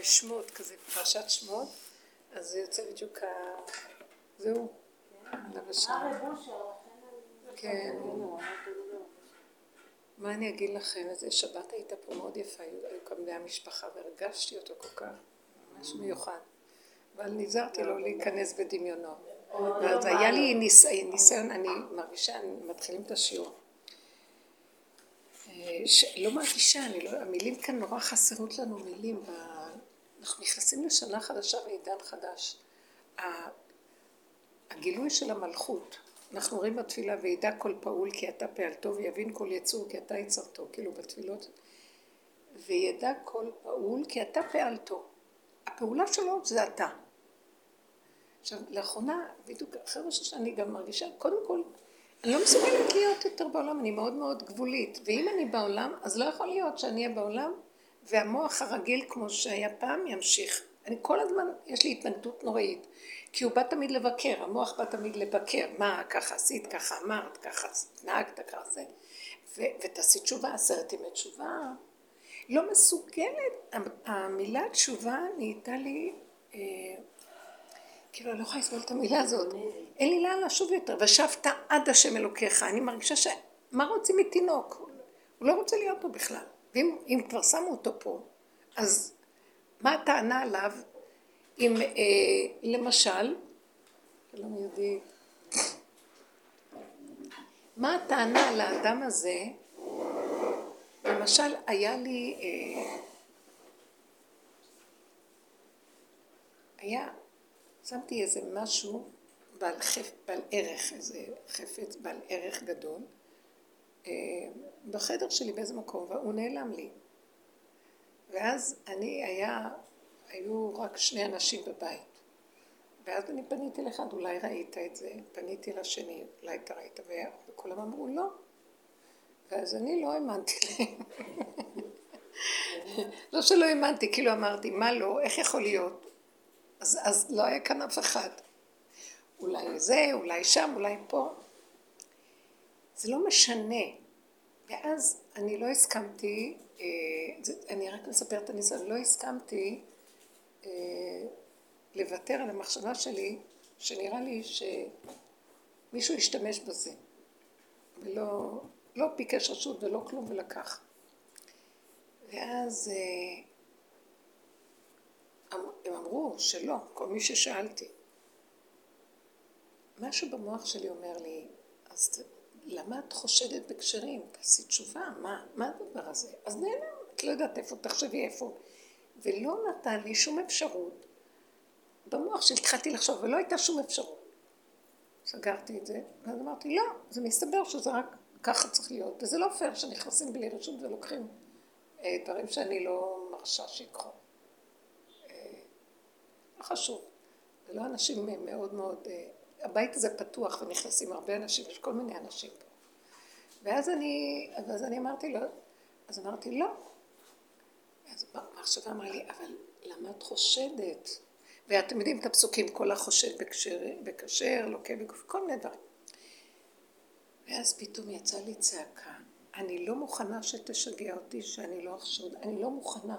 בשמות, כזה פרשת שמות, אז זה יוצא בדיוק ה... זהו. עליו השם. כן. מה אני אגיד לכם? איזה שבת הייתה פה מאוד יפה, היו כאן בני המשפחה והרגשתי אותו כל כך, ממש מיוחד. אבל נזהרתי לו להיכנס בדמיונו. ואז היה לי ניסיון, אני מרגישה, מתחילים את השיעור. ש... לא מרגישה, אני לא, המילים כאן נורא חסרות לנו מילים. אנחנו נכנסים לשנה חדשה ועידן חדש. הגילוי של המלכות, אנחנו רואים בתפילה וידע כל פעול כי אתה פעלתו ויבין כל יצור כי אתה יצרתו, כאילו בתפילות, וידע כל פעול כי אתה פעלתו. הפעולה שלו זה אתה. עכשיו, לאחרונה, בדיוק אחרי ראש השנה, אני גם מרגישה, קודם כל, אני לא מסוגלת להיות יותר בעולם, אני מאוד מאוד גבולית. ואם אני בעולם, אז לא יכול להיות שאני אהיה בעולם, והמוח הרגיל כמו שהיה פעם ימשיך. אני כל הזמן, יש לי התנגדות נוראית. כי הוא בא תמיד לבקר, המוח בא תמיד לבקר. מה, ככה עשית, ככה אמרת, ככה נהגת, ככה זה. ותעשי תשובה, עשרת ימי תשובה. לא מסוגלת. המילה תשובה נהייתה לי... אה, כאילו, אני לא יכולה לסבול את המילה הזאת. אין לי לאן לשוב יותר. ושבת עד השם אלוקיך. אני מרגישה ש... מה רוצים מתינוק? הוא לא רוצה להיות פה בכלל. ואם כבר שמו אותו פה, אז מה הטענה עליו אם אה, למשל, שלום יהודי, מה הטענה לאדם הזה, למשל היה לי, אה, היה שמתי איזה משהו בעל, חפ, בעל ערך, איזה חפץ בעל ערך גדול, בחדר שלי באיזה מקום, והוא נעלם לי. ואז אני, היה, היו רק שני אנשים בבית. ואז אני פניתי לאחד, אולי ראית את זה, פניתי לשני, אולי אתה ראית, וכולם אמרו לא. ואז אני לא האמנתי להם. לא שלא האמנתי, כאילו אמרתי, מה לא, איך יכול להיות? אז, אז לא היה כאן אף אחד. אולי זה, אולי שם, אולי פה. זה לא משנה. ואז אני לא הסכמתי, אה, אני רק מספר את הניסיון, לא הסכמתי אה, לוותר על המחשבה שלי, שנראה לי שמישהו ישתמש בזה. ולא לא ביקש רשות ולא כלום ולקח. ואז אה, הם אמרו שלא, כל מי ששאלתי. משהו במוח שלי אומר לי, אז למה את חושדת בקשרים? תעשי תשובה, מה, מה הדבר הזה? אז נעלם, את לא יודעת איפה, תחשבי איפה. ולא נתן לי שום אפשרות. במוח שהתחלתי לחשוב, ולא הייתה שום אפשרות. סגרתי את זה, ואז אמרתי, לא, זה מסתבר שזה רק ככה צריך להיות, וזה לא פייר שנכנסים בלי רשות ולוקחים אה, דברים שאני לא מרשה שיקחו. לא חשוב. זה לא אנשים מאוד מאוד... אה, הבית הזה פתוח ונכנסים הרבה אנשים, יש כל מיני אנשים פה. ואז אני, אז אני אמרתי לו, אז אמרתי לא. אז המחשבה אמרה לי, אבל למה את חושדת? ואתם יודעים את הפסוקים, כל החושד בכשר, לוקה בגוף, כל מיני דברים. ואז פתאום יצאה לי צעקה, אני לא מוכנה שתשגע אותי שאני לא אחשוד, אני לא מוכנה,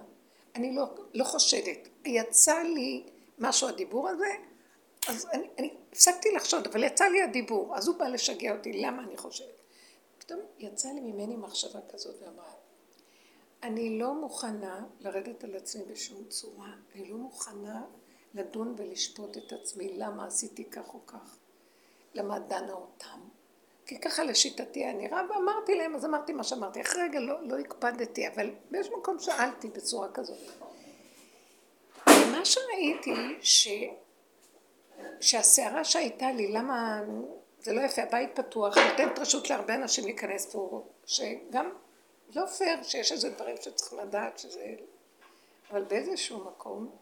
אני לא, לא חושדת. יצא לי משהו הדיבור הזה, אז אני, אני הפסקתי לחשוד, אבל יצא לי הדיבור, אז הוא בא לשגע אותי, למה אני חושבת? פתאום יצא לי ממני מחשבה כזאת ואמרה, אני לא מוכנה לרדת על עצמי בשום צורה, אני לא מוכנה לדון ולשפוט את עצמי, למה עשיתי כך או כך, למה דנה אותם. כי ככה לשיטתי היה נראה, ואמרתי להם, אז אמרתי מה שאמרתי. אחרי רגע לא, לא הקפדתי, אבל באיזשהו מקום שאלתי בצורה כזאת. מה שראיתי, ש... שהסערה שהייתה לי, למה זה לא יפה, הבית פתוח, נותנת רשות להרבה אנשים להיכנס פה, שגם לא פייר שיש איזה דברים שצריכים לדעת שזה... אבל באיזשהו מקום,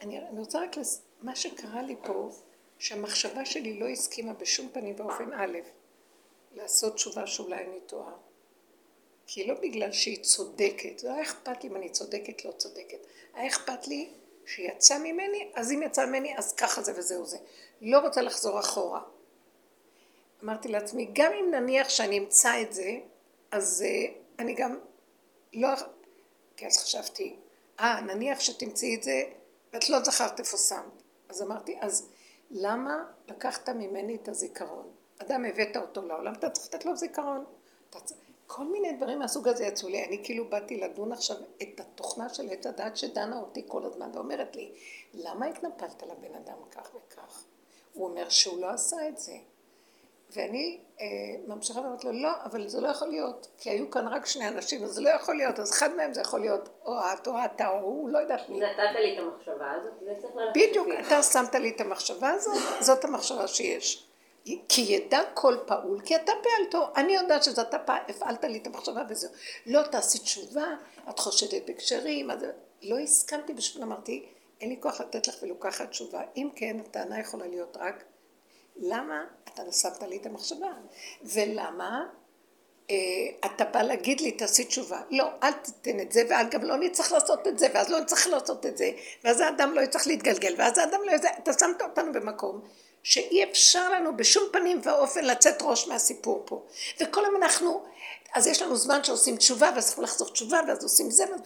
אני, רוצה רק, לס... מה שקרה לי פה, שהמחשבה שלי לא הסכימה בשום פנים ואופן א', לעשות תשובה שאולי אני טועה. כי לא בגלל שהיא צודקת, לא היה אכפת לי אם אני צודקת, לא צודקת. היה אכפת לי שיצא ממני, אז אם יצא ממני, אז ככה זה וזהו זה. לא רוצה לחזור אחורה. אמרתי לעצמי, גם אם נניח שאני אמצא את זה, אז uh, אני גם לא... כי אז חשבתי, אה, נניח שתמצאי את זה, ואת לא זכרת איפה שמת. אז אמרתי, אז למה לקחת ממני את הזיכרון? אדם הבאת אותו לעולם, אתה צריך לתת לו זיכרון. כל מיני דברים מהסוג הזה יצאו לי. אני כאילו באתי לדון עכשיו את התוכנה של עת הדת שדנה אותי כל הזמן ואומרת לי, למה התנפלת לבן אדם כך וכך? הוא אומר שהוא לא עשה את זה. ואני אה, ממשיכה ואומרת לו, לא, אבל זה לא יכול להיות, כי היו כאן רק שני אנשים, אז זה לא יכול להיות, אז אחד מהם זה יכול להיות או את או אתה או הוא, לא יודעת מי. נתת לי את המחשבה הזאת, זה צריך ללכת בדיוק, אתה שמת לי את המחשבה הזאת, זאת המחשבה שיש. כי ידע כל פעול, כי אתה פעלתו. אני יודעת שזה אתה הפעלת לי את המחשבה וזהו. לא תעשי תשובה, את חושדת בקשרים, אז... לא הסכמתי בשביל אמרתי, אין לי כוח לתת לך ולו ככה תשובה. אם כן, הטענה יכולה להיות רק, למה אתה שמת לי את המחשבה? ולמה אה, אתה בא להגיד לי, תעשי תשובה. לא, אל תיתן את זה, וגם לא נצטרך לעשות את זה, ואז לא נצטרך לעשות את זה, ואז האדם לא יצטרך להתגלגל, ואז האדם לא יצטרך, אתה שמת אותנו במקום שאי אפשר לנו בשום פנים ואופן לצאת ראש מהסיפור פה. וכל הזמן אנחנו, אז יש לנו זמן שעושים תשובה, ואז צריכים לחזור תשובה, ואז עושים זה, ואז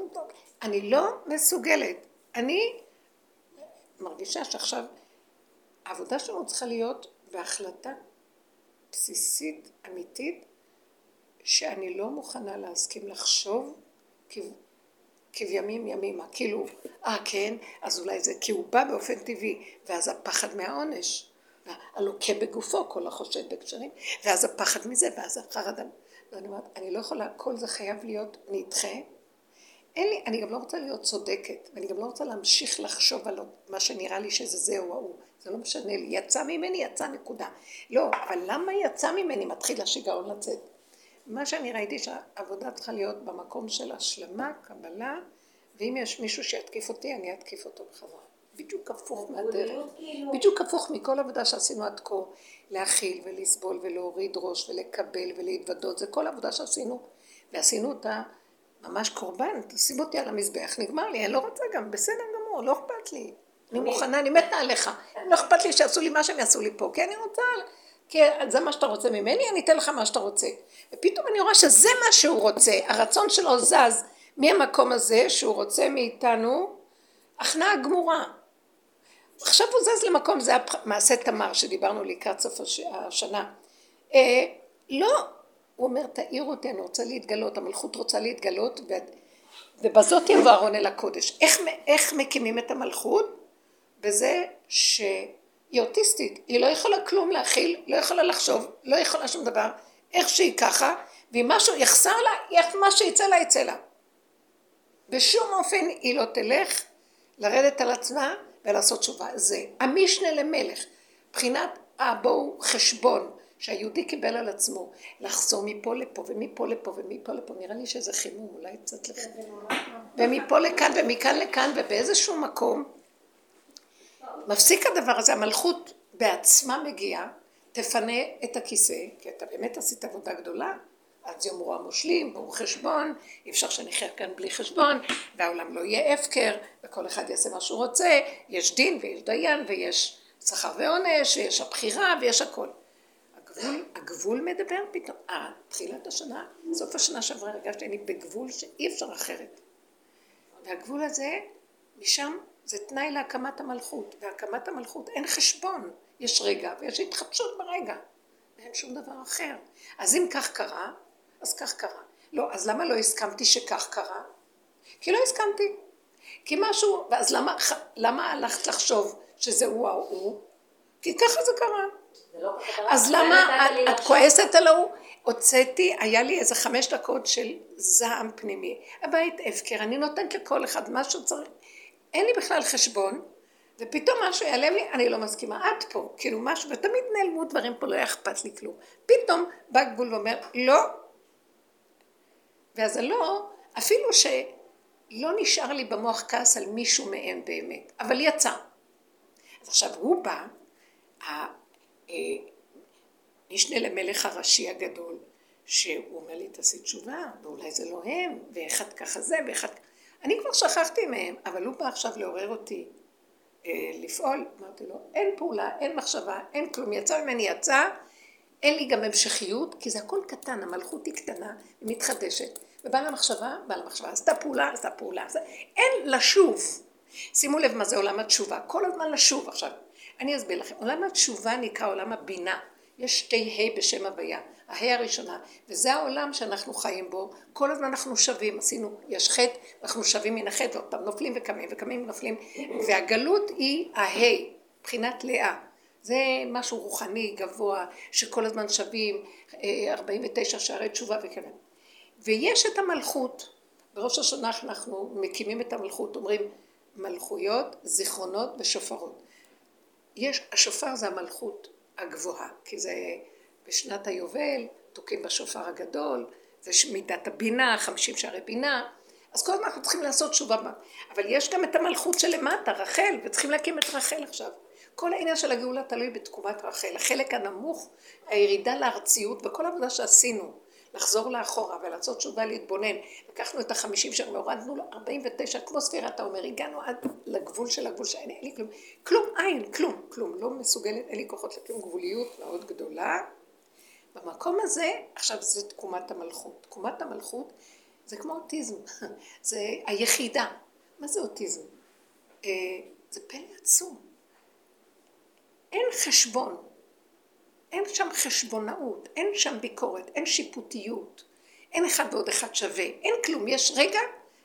אני לא מסוגלת. אני מרגישה שעכשיו העבודה שלנו צריכה להיות בהחלטה בסיסית, אמיתית, שאני לא מוכנה להסכים לחשוב כבימים ימימה, כאילו, אה כן, אז אולי זה כי הוא בא באופן טבעי, ואז הפחד מהעונש, הלוקה בגופו, כל החושד בקשרים, ואז הפחד מזה, ואז החרדה. ואני אומרת, אני לא יכולה, כל זה חייב להיות נדחה. אין לי, אני גם לא רוצה להיות צודקת, ואני גם לא רוצה להמשיך לחשוב על מה שנראה לי שזה זה או ההוא. זה לא משנה לי, יצא ממני, יצא נקודה. לא, אבל למה יצא ממני מתחיל השיגעון לצאת? מה שאני ראיתי שהעבודה צריכה להיות במקום של השלמה, קבלה, ואם יש מישהו שיתקיף אותי, אני אתקיף אותו בחזרה. בדיוק הפוך מהדרך. כאילו. בדיוק הפוך מכל עבודה שעשינו עד כה. להכיל ולסבול ולהוריד ראש ולקבל ולהתוודות. זה כל עבודה שעשינו, ועשינו אותה ממש קורבן. תשים אותי על המזבח, נגמר לי, אני לא רוצה גם, בסדר גמור, לא אכפת לי. אני מוכנה, אני מתה עליך. לא אכפת לי שיעשו לי מה שהם יעשו לי פה, כי אני רוצה, כי זה מה שאתה רוצה ממני, אני אתן לך מה שאתה רוצה. ופתאום אני רואה שזה מה שהוא רוצה, הרצון שלו זז מהמקום הזה שהוא רוצה מאיתנו הכנעה גמורה. עכשיו הוא זז למקום, זה המעשה תמר שדיברנו לקראת סוף השנה. אה, לא, הוא אומר תאיר אותי, אני רוצה להתגלות, המלכות רוצה להתגלות ו... ובזאת יבוא ארון אל הקודש. איך, איך מקימים את המלכות? בזה שהיא אוטיסטית, היא לא יכולה כלום להכיל, לא יכולה לחשוב, לא יכולה שום דבר, איך שהיא ככה, ואם משהו יחסר לה, איך מה שיצא לה יצא לה. בשום אופן היא לא תלך לרדת על עצמה ולעשות תשובה. זה. המשנה למלך, מבחינת הבואו חשבון שהיהודי קיבל על עצמו לחזור מפה לפה ומפה לפה ומפה לפה, נראה לי שזה חימום, אולי קצת לחימום, ומפה לכאן ומכאן לכאן ובאיזשהו מקום. מפסיק הדבר הזה, המלכות בעצמה מגיעה, תפנה את הכיסא, כי אתה באמת עשית עבודה גדולה, אז יאמרו המושלים, ברור חשבון, אי אפשר שנחיה כאן בלי חשבון, והעולם לא יהיה הפקר, וכל אחד יעשה מה שהוא רוצה, יש דין ויש דיין ויש שכר ועונש, ויש הבחירה ויש הכל. הגבול, הגבול מדבר פתאום, אה, תחילת השנה, סוף השנה שעברה הרגשתי אני בגבול שאי אפשר אחרת. והגבול הזה, משם זה תנאי להקמת המלכות, והקמת המלכות אין חשבון, יש רגע ויש התחדשות ברגע, ואין שום דבר אחר. אז אם כך קרה, אז כך קרה. לא, אז למה לא הסכמתי שכך קרה? כי לא הסכמתי. כי משהו, ואז למה, למה הלכת לחשוב שזה הוא ההוא? כי ככה זה קרה. לא אז למה את, את כועסת על ההוא? הוצאתי, היה לי איזה חמש דקות של זעם פנימי. הבית הפקר, אני נותנת לכל אחד מה שהוא צריך. אין לי בכלל חשבון, ופתאום משהו יעלם לי, אני לא מסכימה, את פה, כאילו משהו, ותמיד נעלמו דברים פה, לא היה אכפת לי כלום. פתאום בא גבול ואומר, לא. ואז הלא, אפילו שלא נשאר לי במוח כעס על מישהו מהם באמת, אבל יצא. אז עכשיו הוא בא, המשנה אה, למלך הראשי הגדול, שהוא אומר לי, תעשי תשובה, ואולי זה לא הם, ואחד ככה זה, ואחד ככה. אני כבר שכחתי מהם, אבל הוא בא עכשיו לעורר אותי אה, לפעול. אמרתי לו, אין פעולה, אין מחשבה, אין כלום, יצא ממני יצא, אין לי גם המשכיות, כי זה הכל קטן, המלכות היא קטנה, היא מתחדשת. ובא למחשבה, בא למחשבה, עשתה פעולה, עשתה פעולה, עשתה... אין לשוב. שימו לב מה זה עולם התשובה, כל הזמן לשוב עכשיו. אני אסביר לכם, עולם התשובה נקרא עולם הבינה. יש שתי ה' בשם הוויה, הה' הראשונה, וזה העולם שאנחנו חיים בו, כל הזמן אנחנו שווים, עשינו, יש חטא, אנחנו שווים מן החטא, ועוד פעם נופלים וקמים וקמים ונופלים, והגלות היא הה', מבחינת לאה. זה משהו רוחני גבוה, שכל הזמן שווים, 49 אה, שערי תשובה וכאלה. ויש את המלכות, בראש השנה אנחנו מקימים את המלכות, אומרים מלכויות, זיכרונות ושופרות. יש, השופר זה המלכות הגבוהה, כי זה בשנת היובל, תוקעים בשופר הגדול, זה מידת הבינה, חמישים שערי בינה, אז כל הזמן אנחנו צריכים לעשות תשובה, אבל יש גם את המלכות שלמטה, רחל, וצריכים להקים את רחל עכשיו. כל העניין של הגאולה תלוי בתקומת רחל. החלק הנמוך, הירידה לארציות, וכל העבודה שעשינו, לחזור לאחורה ולעשות תשובה להתבונן. לקחנו את החמישים שם והורדנו לארבעים ותשע, כמו ספירת העומר, הגענו עד לגבול של הגבול שאין לי כלום. כלום, אין, כלום, כלום. לא מסוגלת, אין לי כוחות לכלום, גבוליות מאוד גדולה. במקום הזה, עכשיו זה תקומת המלכות. תקומת המלכות זה כמו אוטיזם, זה היחידה. מה זה אוטיזם? אה, זה פלא עצום. אין חשבון, אין שם חשבונאות, אין שם ביקורת, אין שיפוטיות, אין אחד ועוד אחד שווה, אין כלום, יש רגע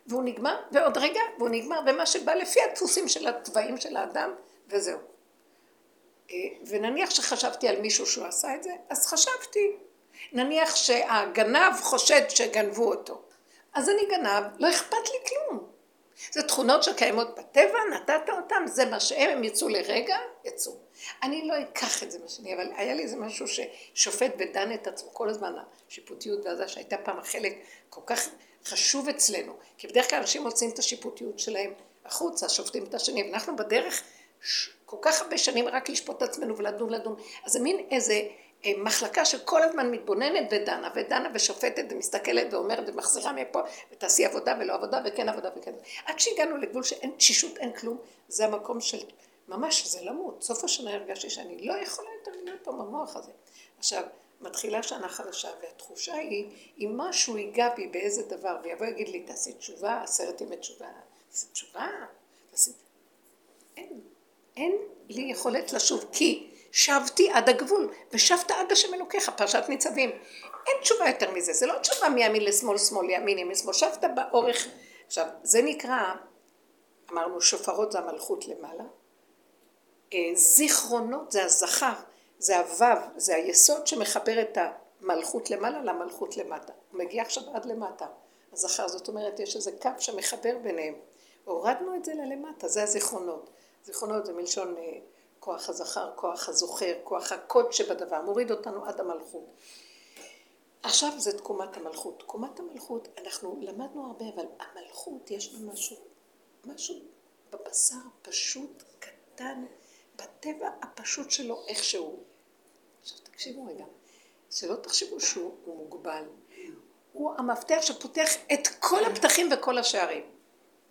והוא נגמר, ועוד רגע והוא נגמר, ומה שבא לפי הדפוסים של התוואים של האדם, וזהו. אה, ונניח שחשבתי על מישהו שהוא עשה את זה, אז חשבתי. נניח שהגנב חושד שגנבו אותו, אז אני גנב, לא אכפת לי כלום. זה תכונות שקיימות בטבע, נתת אותן, זה מה שהם, הם יצאו לרגע, יצאו. אני לא אקח את זה משני, אבל היה לי איזה משהו ששופט ודן את עצמו כל הזמן, השיפוטיות והזה שהייתה פעם החלק כל כך חשוב אצלנו, כי בדרך כלל אנשים מוצאים את השיפוטיות שלהם החוצה, שופטים את השני, ואנחנו בדרך כל כך הרבה שנים רק לשפוט את עצמנו ולדון ולדון, אז זה מין איזה מחלקה שכל הזמן מתבוננת ודנה, ודנה ושופטת ומסתכלת ואומרת ומחזירה מפה ותעשי עבודה ולא עבודה וכן עבודה וכן עבודה. עד שהגענו לגבול שאין תשישות, אין כלום, זה המקום של ממש, זה למות. סוף השנה הרגשתי שאני לא יכולה יותר להיות פה במוח הזה. עכשיו, מתחילה שנה חדשה, והתחושה היא, אם משהו ייגע בי באיזה דבר, ויבוא יגיד לי, תעשי תשובה, עשרת ימי תשובה, תעשי תשובה, תעשי... אין, אין לי יכולת לשוב, כי שבתי עד הגבול, ושבת עד השם אלוקיך, פרשת ניצבים. אין תשובה יותר מזה, זה לא תשובה מימין לשמאל, שמאל, ימין, ימין, שמאל, שבת באורך. עכשיו, זה נקרא, אמרנו, שופרות זה המלכות למעלה, אה, זיכרונות זה הזכר, זה הוו, זה היסוד שמחבר את המלכות למעלה למלכות למטה. הוא מגיע עכשיו עד למטה. הזכר, זאת אומרת, יש איזה קו שמחבר ביניהם. הורדנו את זה ללמטה, זה הזיכרונות. זיכרונות זה מלשון אה, כוח הזכר, כוח הזוכר, כוח הקוד שבדבר, מוריד אותנו עד המלכות. עכשיו זה תקומת המלכות. תקומת המלכות, אנחנו למדנו הרבה, אבל המלכות יש בה משהו, משהו בבשר פשוט, קטן, בטבע הפשוט שלו איכשהו. עכשיו תקשיבו רגע, שלא תחשבו שהוא מוגבל. הוא המפתח שפותח את כל הפתחים וכל השערים.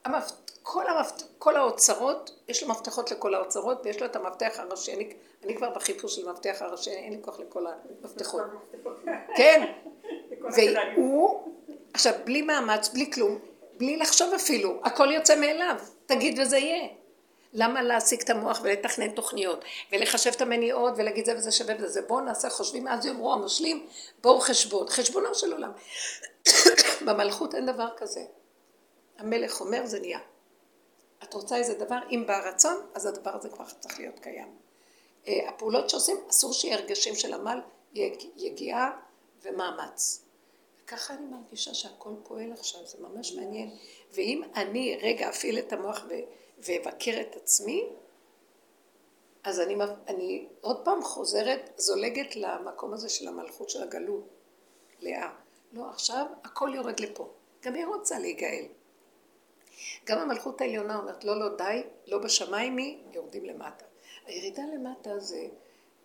המפ... כל, המפת... כל האוצרות, יש לו מפתחות לכל האוצרות ויש לו את המפתח הראשי. אני, אני כבר בחיפוש של מפתח הראשי, אין לי כוח לכל המפתחות. כן, והוא, עכשיו בלי מאמץ, בלי כלום, בלי לחשוב אפילו, הכל יוצא מאליו, תגיד וזה יהיה. למה להעסיק את המוח ולתכנן תוכניות ולחשב את המניעות ולהגיד זה וזה שווה וזה בואו נעשה חושבים אז יאמרו המשלים בואו חשבון חשבונו של עולם במלכות אין דבר כזה המלך אומר זה נהיה את רוצה איזה דבר אם בא רצון אז הדבר הזה כבר צריך להיות קיים אה, הפעולות שעושים אסור שיהיה הרגשים של עמל יגיעה ומאמץ וככה אני מרגישה שהכל פועל עכשיו זה ממש מעניין ואם אני רגע אפעיל את המוח. ואבקר את עצמי, אז אני, אני עוד פעם חוזרת, זולגת למקום הזה של המלכות של הגלות, לאה. לא, עכשיו הכל יורד לפה. גם היא רוצה להיגאל. גם המלכות העליונה אומרת, לא, לא, די, לא בשמיים היא, יורדים למטה. הירידה למטה זה,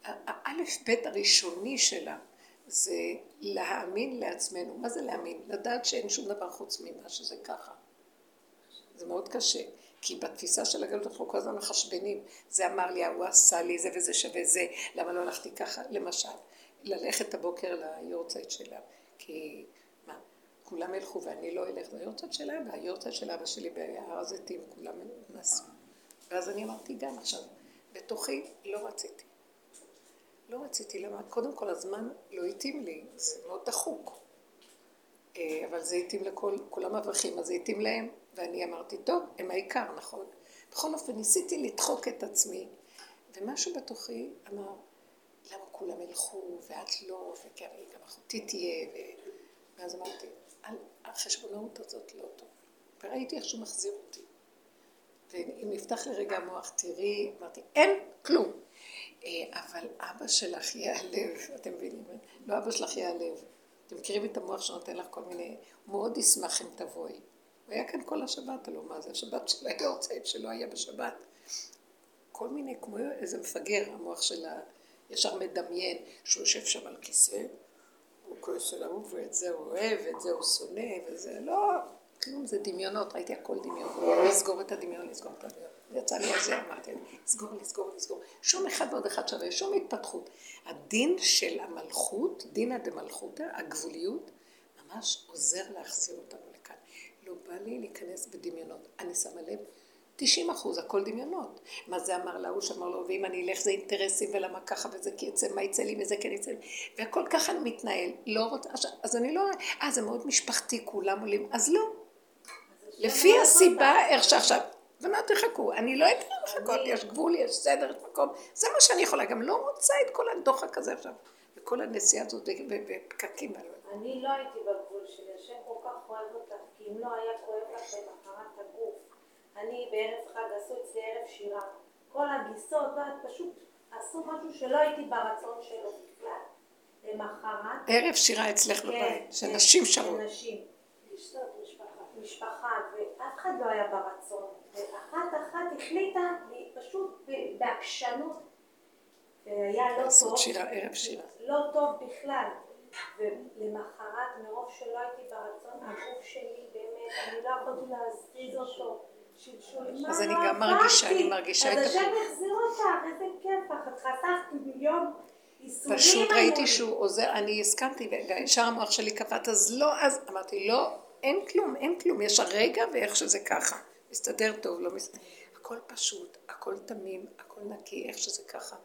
האלף בית הראשוני שלה, זה להאמין לעצמנו. מה זה להאמין? לדעת שאין שום דבר חוץ ממה שזה ככה. זה מאוד קשה. כי בתפיסה של הגלות אנחנו כל הזמן מחשבנים, זה אמר לי, הוא עשה לי זה וזה שווה זה, למה לא הלכתי ככה, למשל, ללכת הבוקר ליורצייט שלה, כי כולם ילכו ואני לא אלך, זה היורצייט של אבא, היורצייט של אבא שלי בהר הזיתים, כולם נסעו. ואז אני אמרתי גם עכשיו, בתוכי לא רציתי. לא רציתי, למה? קודם כל הזמן לא התאים לי, זה מאוד דחוק. אה, אבל זה התאים לכל, כולם אברכים, אז זה התאים להם, ואני אמרתי, טוב, הם העיקר, נכון? בכל אופן, ניסיתי לדחוק את עצמי, ומשהו בתוכי אמר, למה כולם ילכו, ואת לא, וכן, גם אחותי תהיה. ואז אמרתי, החשבונאות הזאת לא טוב. וראיתי איך שהוא מחזיר אותי. ואם נפתח לרגע המוח, תראי, אמרתי, אין כלום. אה, אבל אבא שלך ייעלב, אתם מבינים? לא אבא שלך ייעלב. אתם מכירים את המוח שנותן לך כל מיני, הוא מאוד ישמח אם תבואי. הוא היה כאן כל השבת, הלוא מה זה, השבת של היורצייט שלא היה בשבת. כל מיני, כמו איזה מפגר, המוח שלה ישר מדמיין שהוא יושב שם על כיסא, הוא כועס על ההוא, ואת זה הוא אוהב, ואת זה הוא שונא, וזה לא, כלום זה דמיונות, ראיתי הכל דמיון. לסגור את הדמיון, לסגור את הדמיון. יצא לי על זה, אמרתי, לסגור, לסגור, לסגור. שום אחד ועוד אחד שווה, שום התפתחות. הדין של המלכות, דינא דמלכותא, הגבוליות, ממש עוזר להחזיר אותנו לכאן. לא בא לי להיכנס בדמיונות. אני שמה לב, 90 אחוז, הכל דמיונות. מה זה אמר להוא שאמר לו, ואם אני אלך זה אינטרסים, ולמה ככה וזה כי יצא, מה יצא לי וזה כן יצא לי, והכל ככה אני מתנהל. לא רוצה, אז אני לא, אה, זה מאוד משפחתי, כולם עולים, אז לא. לפי הסיבה, איך שעכשיו, ומה תחכו? אני לא אתן לחכות, יש גבול, יש סדר, יש מקום, זה מה שאני יכולה, גם לא רוצה את כל הדוחק הזה עכשיו, וכל הנסיעה הזאת בפקקים. אני לא הייתי בגבול שלי, השם כל כך אוהב אותך, כי אם לא היה כואב אני בערב חג עשו אצלי ערב שירה, כל הגיסות, פשוט עשו משהו שלא הייתי ברצון שלו בכלל. למחרת... ערב שירה אצלך כן, בבית, שנשים כן, שרו. נשים. משפחה, ואף אחד לא היה ברצון. ואחת אחת החליטה פשוט בעקשנות, והיה לא טוב. שירה, ערב שירה. לא טוב בכלל. ולמחרת, מרוב שלא הייתי ברצון, הגוף שלי באמת, אני לא יכולתי להזיז אותו. אז אני גם מרגישה, אני מרגישה את זה. אז השם יחזיר אותך, איזה כיף, את חסכת מיליון פשוט ראיתי שהוא עוזר, אני הסכמתי, וישר המוח שלי קפט, אז לא, אז אמרתי, לא, אין כלום, אין כלום, יש הרגע ואיך שזה ככה. מסתדר טוב, לא מסתדר. הכל פשוט, הכל תמים, הכל נקי, איך שזה ככה.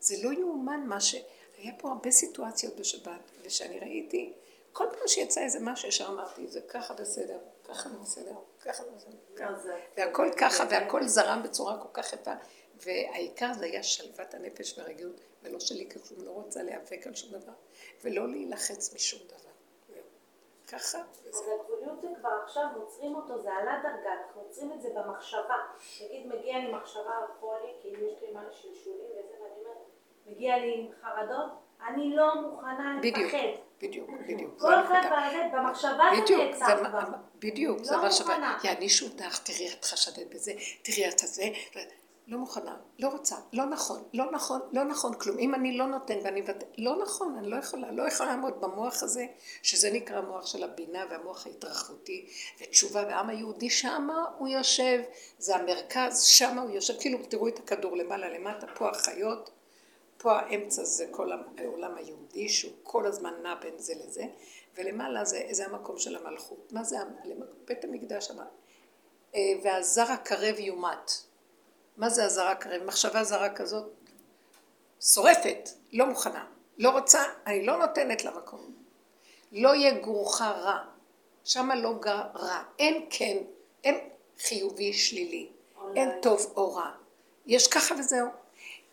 זה לא יאומן מה ש... היה פה הרבה סיטואציות בשבת, ושאני ראיתי, כל פעם שיצא איזה משהו, ישר אמרתי, זה ככה בסדר, ככה בסדר, ככה בסדר, והכל ככה, והכל זרם בצורה כל כך יפה, והעיקר זה היה שלוות הנפש והרגיעות, ולא שלי כלום, לא רוצה להיאבק על שום דבר, ולא להילחץ משום דבר. ככה. אז הגבוליות זה כבר עכשיו עוצרים אותו, זה עלה דרגה, אנחנו עוצרים את זה במחשבה. נגיד מגיע לי מחשבה על חולי, כאילו יש לי מה שלשולים וזה, ואני אומרת, מגיע לי עם חרדות, אני לא מוכנה לפחד. בדיוק, בדיוק. כל אחד במחשבה זה נעצר כבר. בדיוק, זה מה שווה. יענישו אותך, תראי את חשדת בזה, תראי את הזה. לא מוכנה, לא רוצה, לא נכון, לא נכון, לא נכון כלום. אם אני לא נותן ואני מוותר, לא נכון, אני לא יכולה, לא יכולה לעמוד במוח הזה, שזה נקרא מוח של הבינה והמוח ההתרחבותי ותשובה, והעם היהודי שמה הוא יושב, זה המרכז, שמה הוא יושב, כאילו תראו את הכדור למעלה למטה, פה החיות, פה האמצע זה כל העולם היהודי, שהוא כל הזמן נע בין זה לזה, ולמעלה זה, זה המקום של המלכות. מה זה בית המקדש אמר? אה, והזר הקרב יומת. מה זה הזרה קרב? מחשבה זרה כזאת שורפת, לא מוכנה, לא רוצה, אני לא נותנת לה מקום. לא יגורך רע, שמה לא גר רע, אין כן, אין חיובי שלילי, אין טוב או רע. יש ככה וזהו.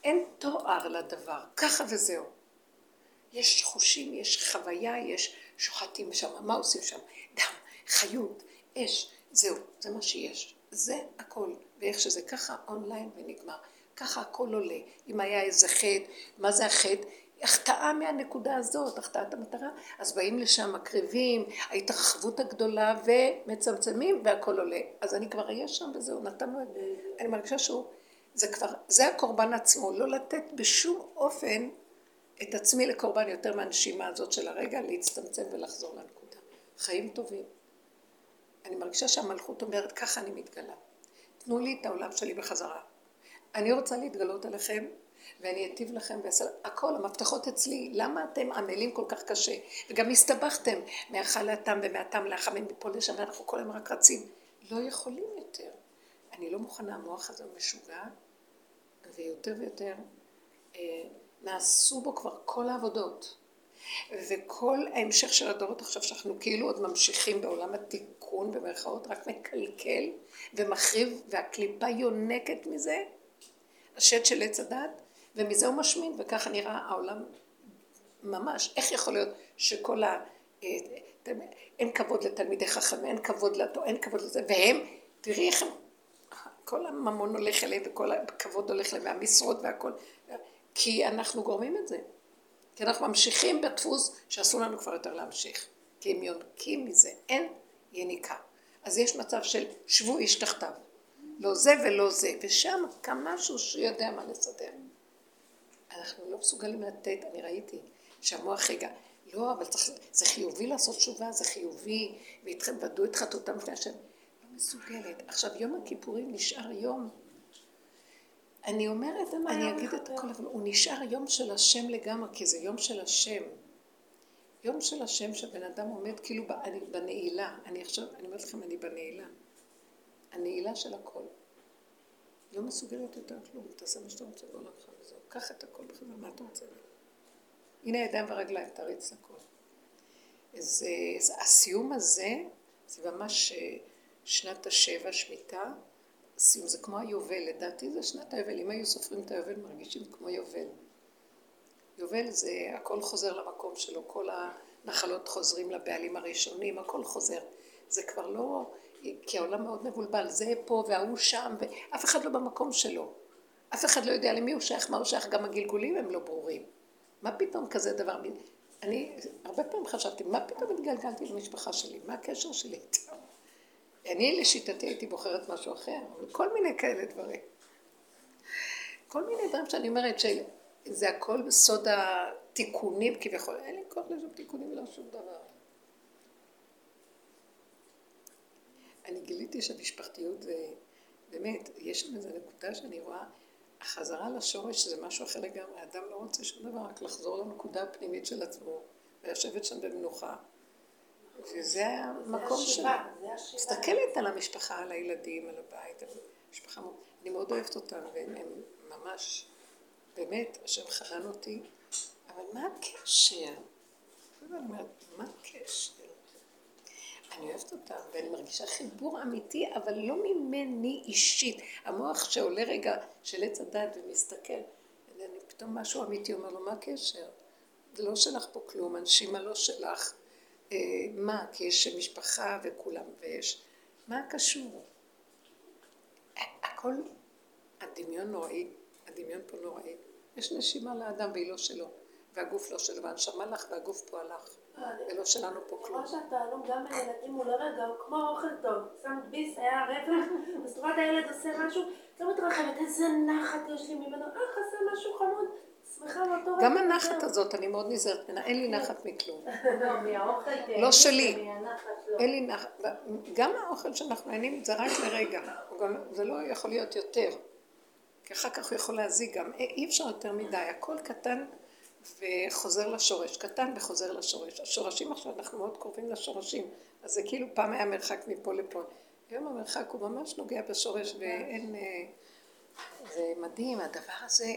אין תואר לדבר, ככה וזהו. יש חושים, יש חוויה, יש שוחטים שם, מה עושים שם? דם, חיות, אש, זהו, זה מה שיש. זה הכל. ואיך שזה ככה אונליין ונגמר. ככה הכל עולה. אם היה איזה חטא, מה זה החטא? החטאה מהנקודה הזאת, החטאת המטרה, אז באים לשם מקריבים, ההתרחבות הגדולה ומצמצמים והכל עולה. אז אני כבר אהיה שם וזהו, נתנו את זה. אני מרגישה שהוא, זה כבר, זה הקורבן עצמו, לא לתת בשום אופן את עצמי לקורבן יותר מהנשימה הזאת של הרגע, להצטמצם ולחזור לנקודה. חיים טובים. אני מרגישה שהמלכות אומרת, ככה אני מתגלה. תנו לי את העולם שלי בחזרה. אני רוצה להתגלות עליכם, ואני אטיב לכם ואעשה... הכל, המפתחות אצלי. למה אתם עמלים כל כך קשה? וגם הסתבכתם מהאכלתם ומהטעם לחמים מפה לשם, ואנחנו כל היום רק רצים. לא יכולים יותר. אני לא מוכנה, המוח הזה הוא משוגע, ויותר ויותר אה, נעשו בו כבר כל העבודות. וכל ההמשך של הדורות עכשיו, שאנחנו כאילו עוד ממשיכים בעולם התיקון, במרכאות, רק מקלקל ומחריב, והקליפה יונקת מזה, השד של עץ הדת, ומזה הוא משמין, וככה נראה העולם ממש. איך יכול להיות שכל ה... אה, אין כבוד לתלמידי חכמים, אין כבוד לתו, אין כבוד לזה, והם, תראי איך הם, כל הממון הולך אליהם וכל הכבוד הולך אליהם, והמשרות והכל, כי אנחנו גורמים את זה. כי אנחנו ממשיכים בדפוס שאסור לנו כבר יותר להמשיך. כי הם יונקים מזה, אין יניקה. אז יש מצב של שבו איש תחתיו. לא זה ולא זה, ושם קם משהו שיודע מה לסדר. אנחנו לא מסוגלים לתת, אני ראיתי שהמוח רגע, לא, אבל צריך, זה חיובי לעשות תשובה, זה חיובי, ואיתכם ודאו את חטאותם לפני השם. מסוגלת. עכשיו, יום הכיפורים נשאר יום. אני אומרת, אני אגיד את הכל, אבל הוא נשאר יום של השם לגמרי, כי זה יום של השם. יום של השם שבן אדם עומד כאילו אני בנעילה. אני עכשיו, אני אומרת לכם, אני בנעילה. הנעילה של הכל. לא מסוגלת יותר כלום, תעשה מה שאתה רוצה, לא לקחה וזהו. קח את הכל בחזרה, מה אתה רוצה? הנה הידיים והרגליים, תריץ הכל. אז, אז הסיום הזה, זה ממש אה, שנת השבע, שמיטה. הסיום זה כמו היובל, לדעתי זה שנת היובל. אם היו סופרים את היובל, מרגישים כמו יובל. יובל זה הכל חוזר למקום שלו, כל הנחלות חוזרים לבעלים הראשונים, הכל חוזר. זה כבר לא, כי העולם מאוד מבולבל, זה פה וההוא שם, ואף אחד לא במקום שלו. אף אחד לא יודע למי הוא שייך, מה הוא שייך, גם הגלגולים הם לא ברורים. מה פתאום כזה דבר? אני הרבה פעמים חשבתי, מה פתאום התגלגלתי למשפחה שלי? מה הקשר שלי איתם? אני לשיטתי הייתי בוחרת משהו אחר, כל מיני כאלה דברים. כל מיני דברים שאני אומרת שזה הכל בסוד התיקונים כביכול, אין לי כוח לשום תיקונים ולא שום דבר. אני גיליתי שהמשפחתיות זה, באמת, יש שם איזו נקודה שאני רואה, החזרה לשורש זה משהו אחר לגמרי, האדם לא רוצה שום דבר, רק לחזור לנקודה הפנימית של עצמו, ולשבת שם במנוחה. וזה המקום שלו. מסתכלת על המשפחה, על הילדים, על הבית, המשפחה. אני מאוד אוהבת אותם, והם ממש, באמת, השם חרן אותי, אבל מה הקשר? מה הקשר? אני אוהבת אותם, ואני מרגישה חיבור אמיתי, אבל לא ממני אישית. המוח שעולה רגע של עץ הדת ומסתכל, אני פתאום משהו אמיתי אומר לו, מה הקשר? זה לא שלך פה כלום, הנשימה לא שלך. אה, מה? כי יש משפחה וכולם, ויש... מה קשור? הכל, הדמיון נוראי, הדמיון פה נוראי. יש נשימה לאדם והיא לא שלו, והגוף לא שלו, והנשמה לך והגוף פה הלך. ולא שלנו פה כלום. כמו שהתעלום גם הילדים הוא לרגע, הוא כמו אוכל טוב. שם ביס, היה רבע, בסופת הילד עושה משהו, לא מתרחבת, איזה נחת יש לי ממנו, אה, עשה משהו חמוד. גם הנחת הזאת, אני מאוד נזהרת ממנה, אין לי נחת מכלום. לא שלי. אין לי נחת. גם האוכל שאנחנו נהנים זה רק לרגע. זה לא יכול להיות יותר. כי אחר כך הוא יכול להזיק גם. אי אפשר יותר מדי. הכל קטן וחוזר לשורש. קטן וחוזר לשורש. השורשים עכשיו, אנחנו מאוד קרובים לשורשים. אז זה כאילו פעם היה מרחק מפה לפה. היום המרחק הוא ממש נוגע בשורש ואין... אה, זה מדהים, הדבר הזה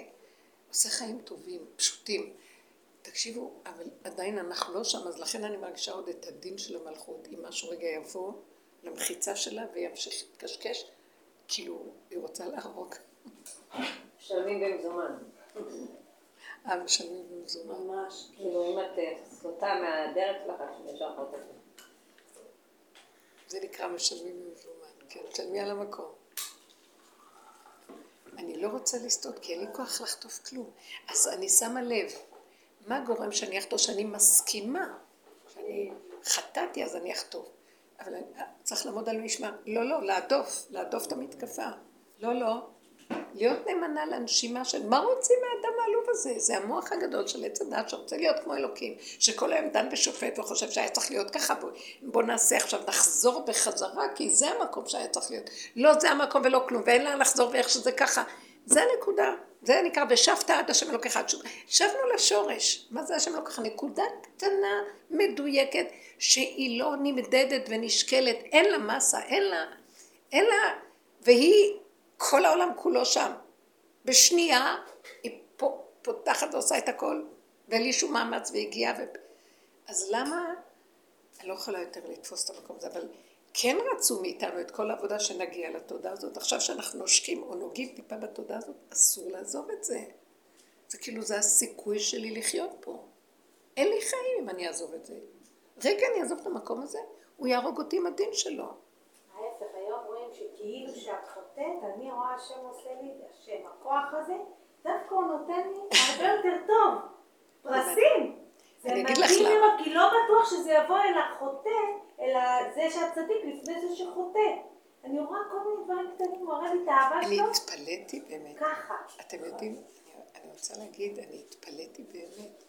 עושה חיים טובים, פשוטים. תקשיבו, אבל עדיין אנחנו לא שם, אז לכן אני מרגישה עוד את הדין של המלכות. אם משהו רגע יבוא למחיצה שלה וימשיך להתקשקש, כאילו, היא רוצה להרוג. משלמים במזומן. אה, משלמים במזומן. ממש. כאילו, אם את אה, סוטה מהדרך שלך, אז ישר חוטפת. זה נקרא משלמים במזומן, כן, תשלמי על המקום. אני לא רוצה לסטות, כי אין לי כוח לחטוף כלום. אז אני שמה לב, מה גורם שאני אחטוף? שאני מסכימה, שאני חטאתי אז אני אחטוף. אבל צריך לעמוד על משמר. לא, לא, להדוף, להדוף את המתקפה. לא, לא. להיות נאמנה לנשימה של מה רוצים מהאדם העלוב הזה? זה המוח הגדול של עץ הדת שרוצה להיות כמו אלוקים, שכל היום דן ושופט וחושב שהיה צריך להיות ככה, בוא, בוא נעשה עכשיו, נחזור בחזרה, כי זה המקום שהיה צריך להיות. לא זה המקום ולא כלום, ואין לה לחזור ואיך שזה ככה. זה הנקודה. זה נקרא ושבת עד השם אלוקיך. שבנו לשורש. מה זה השם אלוקיך? נקודה קטנה, מדויקת, שהיא לא נמדדת ונשקלת, אין לה מסה, אין לה, אין לה, והיא, כל העולם כולו שם. בשנייה היא פותחת ועושה את הכל, ואין לי שום מאמץ והגיעה. ו... אז למה, אני לא יכולה יותר לתפוס את המקום הזה, אבל כן רצו מאיתנו את כל העבודה שנגיע לתודעה הזאת. עכשיו שאנחנו נושקים או נוגעים טיפה בתודעה הזאת, אסור לעזוב את זה. זה כאילו, זה הסיכוי שלי לחיות פה. אין לי חיים אם אני אעזוב את זה. רגע, אני אעזוב את המקום הזה, הוא יהרוג אותי עם הדין שלו. ההפך, היום רואים שכאילו שאת חוטאת, אני רואה השם עושה לי, השם, הכוח הזה, דווקא הוא נותן לי הרבה יותר טוב. פרסים. זה מדהים לראות, כי לא בטוח שזה יבוא אל החוטא, אלא זה שהצדיק לפני זה שחוטא. אני רואה כל מיני דברים קטנים, הוא מראה לי את האהבה שלו. אני התפלאתי באמת. ככה. אתם יודעים, אני רוצה להגיד, אני התפלאתי באמת.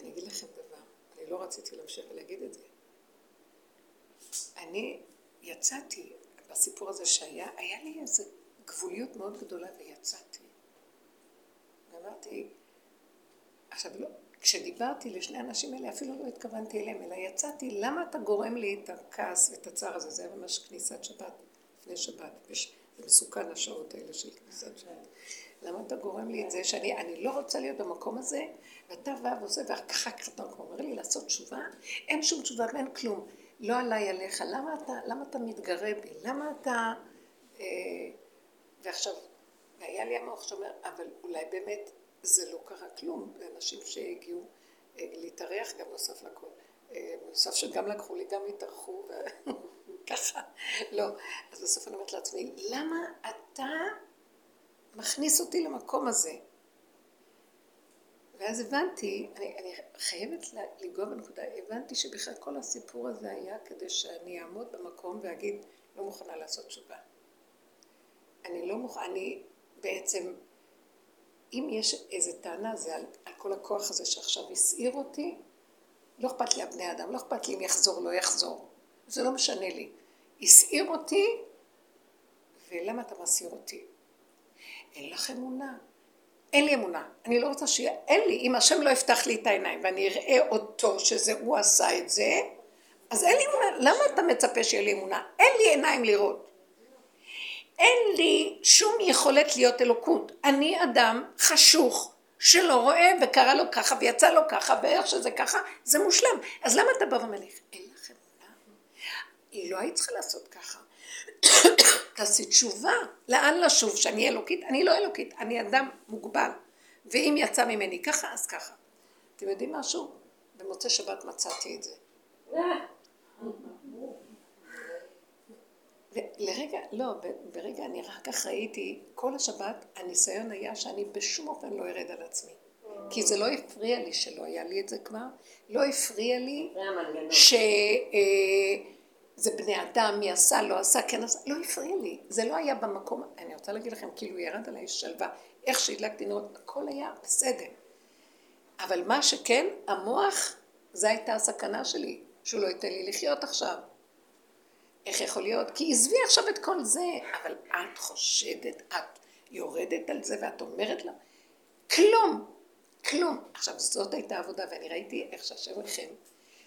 אני אגיד לכם דבר, אני לא רציתי להמשיך ולהגיד את זה. אני יצאתי בסיפור הזה שהיה, היה לי איזו גבוליות מאוד גדולה ויצאתי. ואמרתי, עכשיו לא, כשדיברתי לשני האנשים האלה אפילו לא התכוונתי אליהם, אלא יצאתי, למה אתה גורם לי את הכעס ואת הצער הזה? זה היה ממש כניסת שבת, לפני שבת, זה מסוכן השעות האלה של כניסת שבת. למה אתה גורם לי את זה שאני אני לא רוצה להיות במקום הזה, ואתה בא ועושה, וככה אתה אומר לי לעשות תשובה? אין שום תשובה ואין כלום. לא עליי עליך, למה אתה, למה אתה מתגרה בי? למה אתה... אה, ועכשיו, והיה לי המוח שאומר, אבל אולי באמת זה לא קרה כלום, ואנשים שהגיעו אה, להתארח גם נוסף לכל. אה, נוסף שגם לקחו לי, גם התארחו, וככה, לא. אז בסוף אני אומרת לעצמי, למה אתה מכניס אותי למקום הזה? ואז הבנתי, אני, אני חייבת לנגוע בנקודה, הבנתי שבכלל כל הסיפור הזה היה כדי שאני אעמוד במקום ואגיד, לא מוכנה לעשות תשובה. אני לא מוכנה, אני בעצם אם יש איזה טענה זה על, על כל הכוח הזה שעכשיו הסעיר אותי, לא אכפת לי הבני אדם, לא אכפת לי אם יחזור, לא יחזור. זה לא משנה לי. הסעיר אותי, ולמה אתה מסעיר אותי? אין לך אמונה. אין לי אמונה. אני לא רוצה שיהיה, אין לי. אם השם לא יפתח לי את העיניים ואני אראה אותו שזה הוא עשה את זה, אז אין לי אמונה. למה אתה מצפה שיהיה לי אמונה? אין לי עיניים לראות. אין לי שום יכולת להיות אלוקות. אני אדם חשוך שלא רואה וקרה לו ככה ויצא לו ככה ואיך שזה ככה, זה מושלם. אז למה אתה בא ואומר לי, אין לך אמונה? היא לא היית צריכה לעשות ככה. תעשי תשובה, לאן לשוב, שאני אלוקית? אני לא אלוקית, אני אדם מוגבל. ואם יצא ממני ככה, אז ככה. אתם יודעים משהו? במוצאי שבת מצאתי את זה. אה. לרגע, לא, ברגע אני רק כך ראיתי, כל השבת הניסיון היה שאני בשום אופן לא ארד על עצמי. כי זה לא הפריע לי שלא היה לי את זה כבר, לא הפריע לי שזה אה, בני אדם, מי עשה, לא עשה, כן עשה, לא הפריע לי. זה לא היה במקום, אני רוצה להגיד לכם, כאילו ירד עליי שלווה, איך שהדלקתי נרות, הכל היה בסדר. אבל מה שכן, המוח, זו הייתה הסכנה שלי, שהוא לא ייתן לי לחיות עכשיו. איך יכול להיות? כי עזבי עכשיו את כל זה, אבל את חושדת, את יורדת על זה ואת אומרת לה, כלום, כלום. עכשיו, זאת הייתה עבודה, ואני ראיתי איך שהשם לכם,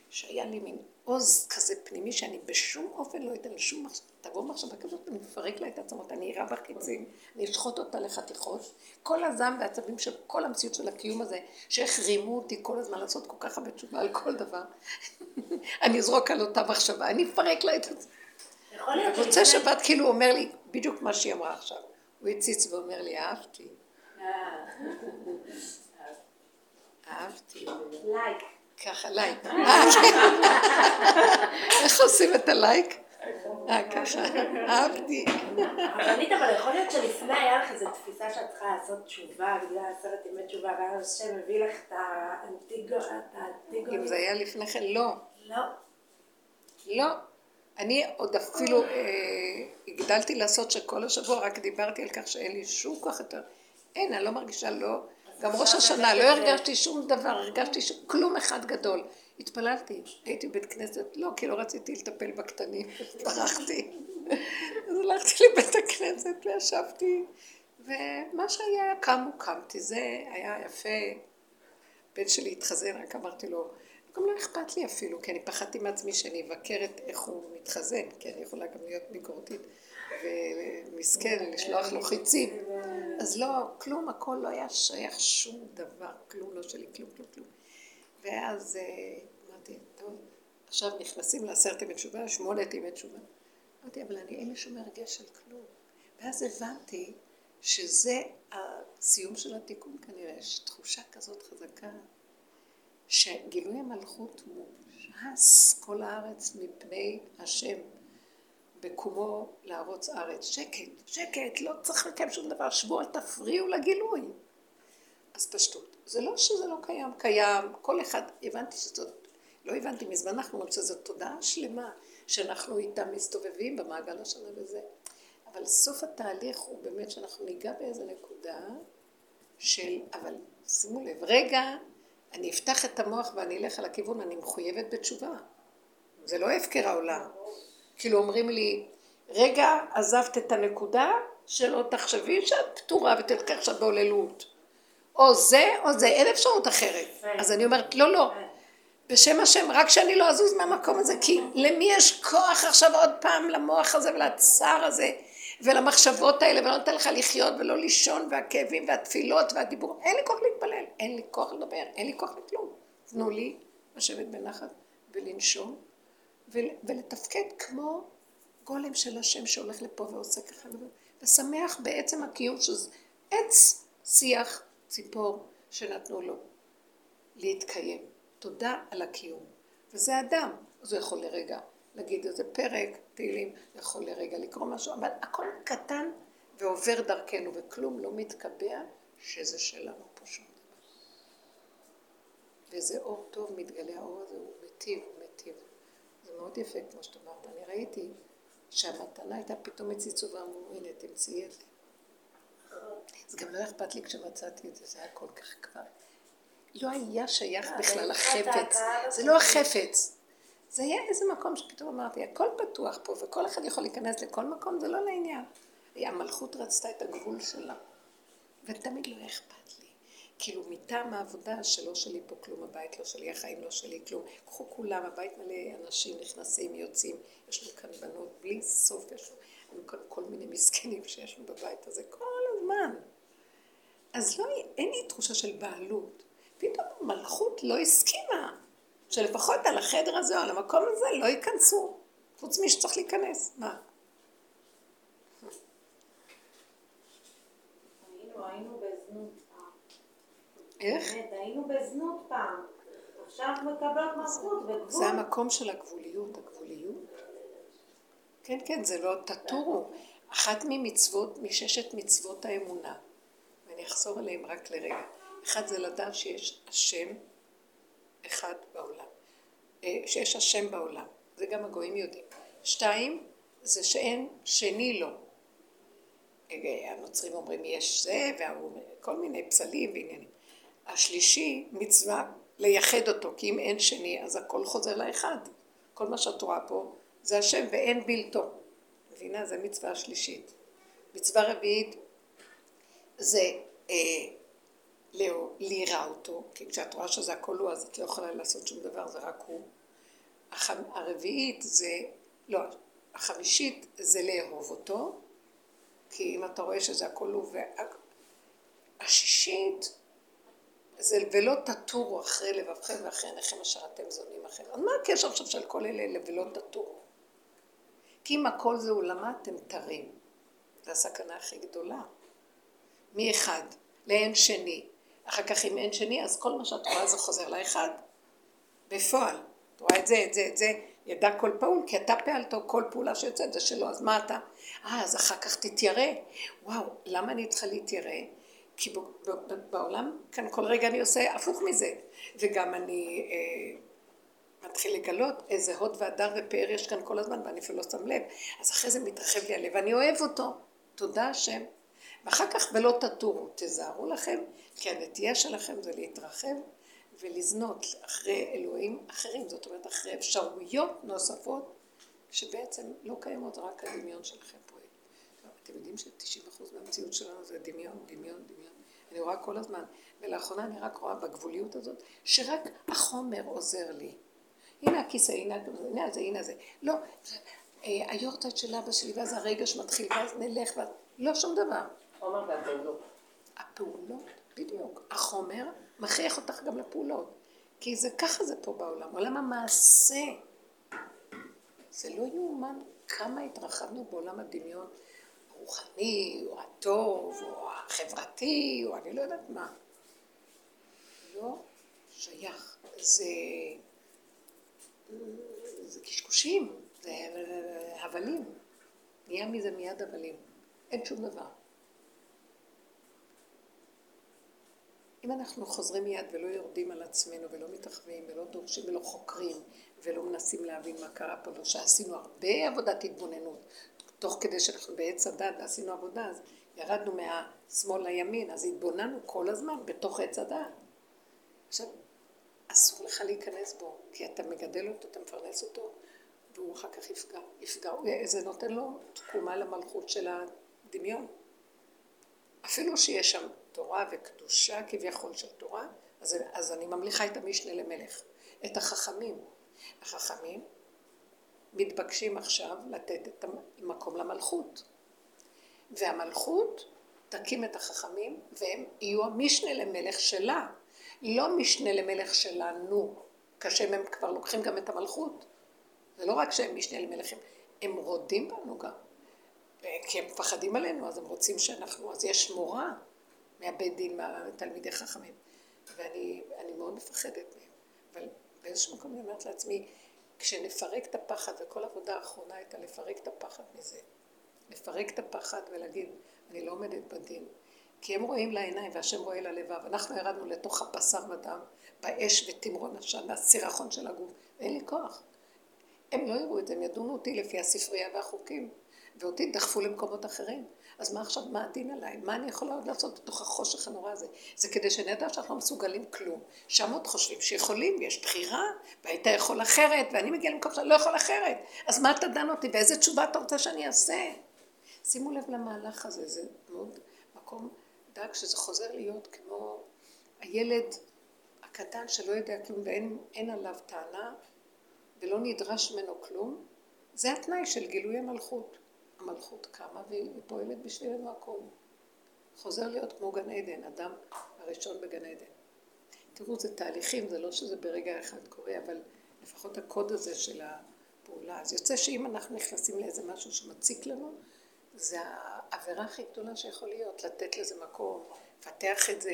שהיה לי מין עוז כזה פנימי, שאני בשום אופן לא אתן לשום מחשבה, תבוא מחשבה כזאת, אני מפרק לה את העצמות, אני אראה בחיצים, אני אשחוט אותה לחתיכות. כל הזעם והעצבים של כל המציאות של הקיום הזה, שהחרימו אותי כל הזמן לעשות כל כך הרבה תשובה על כל דבר, אני אזרוק על אותה מחשבה, אני אפרק לה את זה. במוצאי שבת כאילו אומר לי בדיוק מה שהיא אמרה עכשיו. הוא הציץ ואומר לי, אהבתי. אהבתי. לייק. ככה, לייק. איך עושים את הלייק? אה, ככה, אהבתי. רבנית, אבל יכול להיות שלפני היה לך איזו תפיסה שאת צריכה לעשות תשובה, בגלל עשרת ימי תשובה, ואז השם מביא לך את האנטיגו... אם זה היה לפני כן, לא. לא. לא. אני עוד אפילו אה, הגדלתי לעשות שכל השבוע רק דיברתי על כך שאין לי שום כוח יותר. אין, אני לא מרגישה לא, גם ראש השנה, לא הרגשתי שום דבר, הרגשתי שום, כלום אחד גדול. התפללתי, הייתי בבית כנסת, לא, כי לא רציתי לטפל בקטנים, ברחתי. אז הלכתי לבית הכנסת וישבתי, ומה שהיה קמו קמתי, זה היה יפה. בן שלי התחזן, רק אמרתי לו, גם לא אכפת לי אפילו, כי אני פחדתי מעצמי שאני אבקר את איך הוא מתחזן, כי אני יכולה גם להיות ביקורתית ומסכן, לשלוח לו חיצים. אז לא, כלום, הכל לא היה שייך שום דבר, כלום לא שלי, כלום, כלום, כלום. ואז אה, אמרתי, טוב, עכשיו נכנסים לעשרת ימי תשובה, שמונת ימי תשובה. אמרתי, אבל אני אין לי שום הרגש של כלום. ואז הבנתי שזה הסיום של התיקון כנראה, יש תחושה כזאת חזקה, שגילוי המלכות מושס כל הארץ מפני השם, בקומו לערוץ ארץ. שקט, שקט, לא צריך לקיים שום דבר, שבו, אל תפריעו לגילוי. אז פשטות. זה לא שזה לא קיים, קיים, כל אחד, הבנתי שזאת, לא הבנתי מזמן, אנחנו אומרים שזאת תודעה שלמה, שאנחנו איתה מסתובבים במעגל השנה וזה. אבל סוף התהליך הוא באמת שאנחנו ניגע באיזה נקודה של, אבל שימו לב, רגע, אני אפתח את המוח ואני אלך על הכיוון, אני מחויבת בתשובה. זה לא הפקר העולם. כאילו אומרים לי, רגע, עזבת את הנקודה, שלא תחשבי שאת פתורה ותלכי עכשיו בהוללות. או זה או זה, אין אפשרות אחרת. אז אני אומרת, לא, לא. בשם השם, רק שאני לא אזוז מהמקום הזה, כי למי יש כוח עכשיו עוד פעם למוח הזה ולצער הזה ולמחשבות האלה, ולא נותן לך לחיות ולא לישון, והכאבים והתפילות והדיבור, אין לי כוח להתפלל, אין לי כוח לדבר, אין לי כוח לכלום. תנו לי לשבת בנחת ולנשום ולתפקד כמו גולם של השם שהולך לפה ועושה ככה, ושמח בעצם הקיום שזה עץ, שיח, ציפור שנתנו לו להתקיים. תודה על הקיום. וזה אדם, אז הוא יכול לרגע להגיד איזה פרק, תהילים, יכול לרגע לקרוא משהו, אבל הכל קטן ועובר דרכנו, וכלום לא מתקבע שזה שלנו פה שום דבר. וזה אור טוב מתגלה, האור הזה הוא מטיב, הוא מטיב. מאוד יפה, כמו שאת אמרת. אני ראיתי שהמתנה הייתה פתאום הציצו ואמרו, הנה, תמצאי את זה. זה גם לא אכפת לי כשמצאתי את זה, זה היה כל כך כבר. לא היה שייך בכלל החפץ. זה לא החפץ. זה היה איזה מקום שפתאום אמרתי, הכל פתוח פה, וכל אחד יכול להיכנס לכל מקום, זה לא לעניין. המלכות רצתה את הגבול שלה, ותמיד לא אכפת לי. כאילו, מטעם העבודה שלא שלי פה כלום, הבית לא שלי, החיים לא שלי, כלום. קחו כולם, הבית מלא אנשים נכנסים, יוצאים, יש לנו כאן בנות בלי סוף, יש לנו כאן כל מיני מסכנים שיש לנו בבית הזה כל הזמן. אז לא, אין לי תחושה של בעלות. פתאום המלכות לא הסכימה. שלפחות על החדר הזה או על המקום הזה לא ייכנסו, חוץ מי שצריך להיכנס. מה? היינו בזנות פעם. איך? היינו בזנות פעם. עכשיו מקבלות מלכות בגבול. זה המקום של הגבוליות, הגבוליות. כן, כן, זה לא תטורו. אחת ממצוות, מששת מצוות האמונה, ואני אחזור עליהם רק לרגע. אחד זה לדעת שיש השם אחד בעולם. אה, שיש השם בעולם, זה גם הגויים יודעים. שתיים, זה שאין שני לו. אה, הנוצרים אומרים יש זה, וכל מיני פסלים ועניינים. השלישי, מצווה לייחד אותו, כי אם אין שני, אז הכל חוזר לאחד. כל מה שאת רואה פה זה השם ואין בלתו. מבינה? זה מצווה השלישית. מצווה רביעית זה אה, ליראה אותו, כי כשאת רואה שזה הכל הוא, אז את לא יכולה לעשות שום דבר, זה רק הוא. הח... הרביעית זה, לא, החמישית זה לאהוב אותו, כי אם אתה רואה שזה הכל הוא, והשישית זה ולא תטורו אחרי לבבכם ואחרי עיניכם אשר אתם זונים אחרים. אז מה הקשר עכשיו של כל אלה ולא תטורו? כי אם הכל זה עולמה אתם תרים. זו הסכנה הכי גדולה. מאחד לאין שני. אחר כך אם אין שני, אז כל מה שאת רואה זה חוזר לאחד. בפועל. את רואה את זה, את זה, את זה, ידע כל פעול, כי אתה פעלתו, כל פעולה שיוצאת זה שלו, אז מה אתה? אה, אז אחר כך תתיירא. וואו, למה אני צריכה להתיירא? כי בעולם כאן כל רגע אני עושה הפוך מזה. וגם אני אה, מתחיל לגלות איזה הוד והדר ופאר יש כאן כל הזמן, ואני אפילו לא שם לב. אז אחרי זה מתרחב לי הלב, ואני אוהב אותו. תודה השם. ואחר כך ולא תטורו, תזהרו לכם, כי הנטייה שלכם זה להתרחב ולזנות אחרי אלוהים אחרים, זאת אומרת אחרי אפשרויות נוספות שבעצם לא קיימות, רק הדמיון שלכם פועל. אתם יודעים ש-90% מהמוח המציאות שלנו זה דמיון, דמיון, דמיון. אני רואה כל הזמן, ולאחרונה אני רק רואה בגבוליות הזאת, שרק החומר עוזר לי. הנה הכיסא, הנה, הנה זה, הנה זה. לא, אה, היורצייט של אבא שלי, ואז הרגש מתחיל, ואז נלך, ואז... לא שום דבר. חומר והפעולות. הפעולות, בדיוק. החומר מכריח אותך גם לפעולות. כי זה ככה זה פה בעולם, עולם המעשה. זה לא יאומן כמה התרחבנו בעולם הדמיון הרוחני, או הטוב, או החברתי, או אני לא יודעת מה. לא שייך. זה, זה קשקושים, זה הבלים. נהיה מזה מיד הבלים. אין שום דבר. אם אנחנו חוזרים מיד ולא יורדים על עצמנו ולא מתרחבים ולא דורשים ולא חוקרים ולא מנסים להבין מה קרה פה, לא שעשינו הרבה עבודת התבוננות, תוך כדי שאנחנו בעץ הדת ועשינו עבודה, אז ירדנו מהשמאל לימין, אז התבוננו כל הזמן בתוך עץ הדת. עכשיו, אסור לך להיכנס בו, כי אתה מגדל אותו, אתה מפרנס אותו, והוא אחר כך יפגע, יפגע, זה נותן לו תקומה למלכות של הדמיון. אפילו שיש שם תורה וקדושה כביכול של תורה, אז, אז אני ממליכה את המשנה למלך, את החכמים. החכמים מתבקשים עכשיו לתת את המקום למלכות. והמלכות תקים את החכמים והם יהיו המשנה למלך שלה, לא משנה למלך שלנו, כאשר הם כבר לוקחים גם את המלכות. זה לא רק שהם משנה למלכים, הם רודים בנו גם. כי הם מפחדים עלינו, אז הם רוצים שאנחנו, אז יש מורה מהבית דין, מהתלמידי חכמים. ואני מאוד מפחדת מהם. אבל באיזשהו מקום אני אומרת לעצמי, כשנפרק את הפחד, וכל עבודה האחרונה הייתה לפרק את הפחד מזה. לפרק את הפחד ולהגיד, אני לא עומדת בדין. כי הם רואים לעיניים והשם רואה ללבב. אנחנו ירדנו לתוך הבשר ודם, באש ותמרון עשן, הסירחון של הגוף. ואין לי כוח. הם לא יראו את זה, הם ידונו אותי לפי הספרייה והחוקים. ואותי דחפו למקומות אחרים. אז מה עכשיו, מה הדין עליי? מה אני יכולה עוד לעשות בתוך החושך הנורא הזה? זה כדי שנדע שאנחנו לא מסוגלים כלום. שם עוד חושבים שיכולים, יש בחירה, והיית יכול אחרת, ואני מגיעה למקום שאני לא יכול אחרת. אז מה אתה דן אותי? ואיזה תשובה אתה רוצה שאני אעשה? שימו לב למהלך הזה, זה מאוד מקום דק שזה חוזר להיות כמו הילד הקטן שלא יודע כלום ואין עליו טענה ולא נדרש ממנו כלום. זה התנאי של גילוי המלכות. המלכות קמה והיא פועלת בשבילנו הכל. חוזר להיות כמו גן עדן, אדם הראשון בגן עדן. תראו, זה תהליכים, זה לא שזה ברגע אחד קורה, אבל לפחות הקוד הזה של הפעולה. אז יוצא שאם אנחנו נכנסים לאיזה משהו שמציק לנו, זה העבירה הכי גדולה שיכול להיות, לתת לזה מקום, לפתח את זה,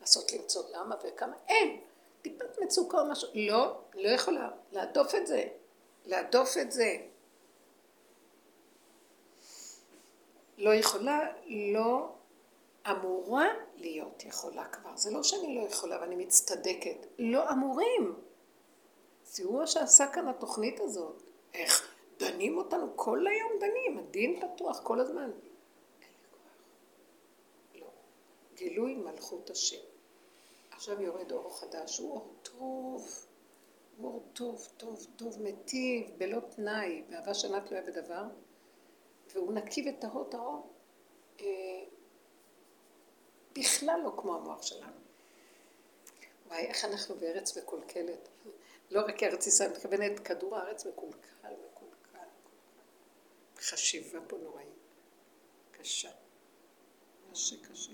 לעשות למצוא למה וכמה, אין, טיפת מצוקה או משהו, לא, לא יכולה, להדוף את זה, להדוף את זה. לא יכולה, לא אמורה להיות יכולה כבר. זה לא שאני לא יכולה ואני מצטדקת. לא אמורים. תראו שעשה כאן התוכנית הזאת. איך דנים אותנו, כל היום דנים, הדין פתוח כל הזמן. לא. גילוי מלכות השם. עכשיו יורד אור חדש, הוא אור טוב. הוא אור טוב, טוב, טוב, מטיב, בלא תנאי, באהבה שאינה תלויה בדבר. והוא נקי וטהור טהור, אה, בכלל לא כמו המוח שלנו. וואי, איך אנחנו בארץ מקולקלת. לא רק ארץ ישראל, אני מתכוונת, כדור הארץ מקולקל, מקולקל. חשיבה פה נוראית. קשה. קשה, קשה.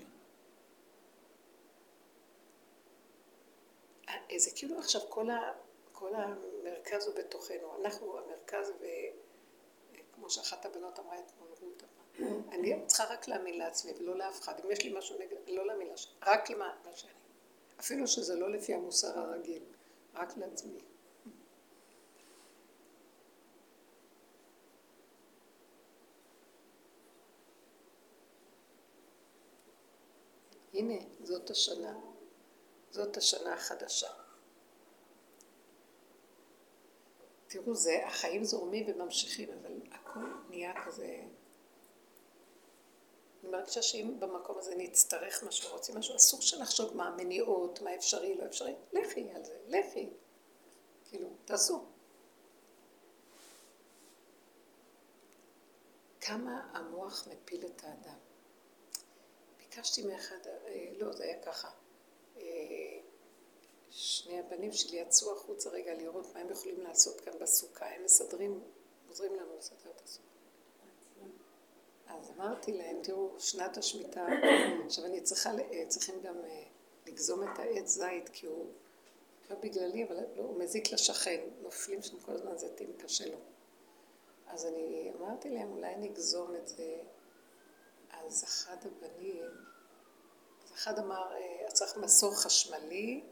אה, זה כאילו עכשיו כל, ה, כל המרכז הוא בתוכנו. אנחנו המרכז ו... כמו שאחת הבנות אמרה אתמול, אני צריכה רק להאמין לעצמי ולא לאף אחד. אם יש לי משהו נגד, לא להאמין לעצמי, רק למה שאני. אפילו שזה לא לפי המוסר הרגיל, רק לעצמי. הנה, זאת השנה. זאת השנה החדשה. תראו, זה, החיים זורמים וממשיכים, אבל הכל נהיה כזה... אני מרגישה שאם במקום הזה נצטרך משהו, רוצים משהו, אסור שנחשוב מה המניעות, מה אפשרי, לא אפשרי. לכי על זה, לכי. כאילו, תעשו. כמה המוח מפיל את האדם. ביקשתי מאחד, אה, לא, זה היה ככה. אה, שני הבנים שלי יצאו החוצה רגע לראות מה הם יכולים לעשות כאן בסוכה. הם מסדרים, עוזרים לנו לסדר את הסוכה. אז אמרתי להם, תראו, שנת השמיטה, עכשיו אני צריכה, אה, צריכים גם לגזום את העץ זית, כי הוא, לא בגללי, אבל לא, הוא מזיק לשכן, נופלים שם כל הזמן זיתים, קשה לו. אז אני אמרתי להם, אולי נגזום את זה. אז אחד הבנים, אז אחד אמר, אה, צריך מסור חשמלי,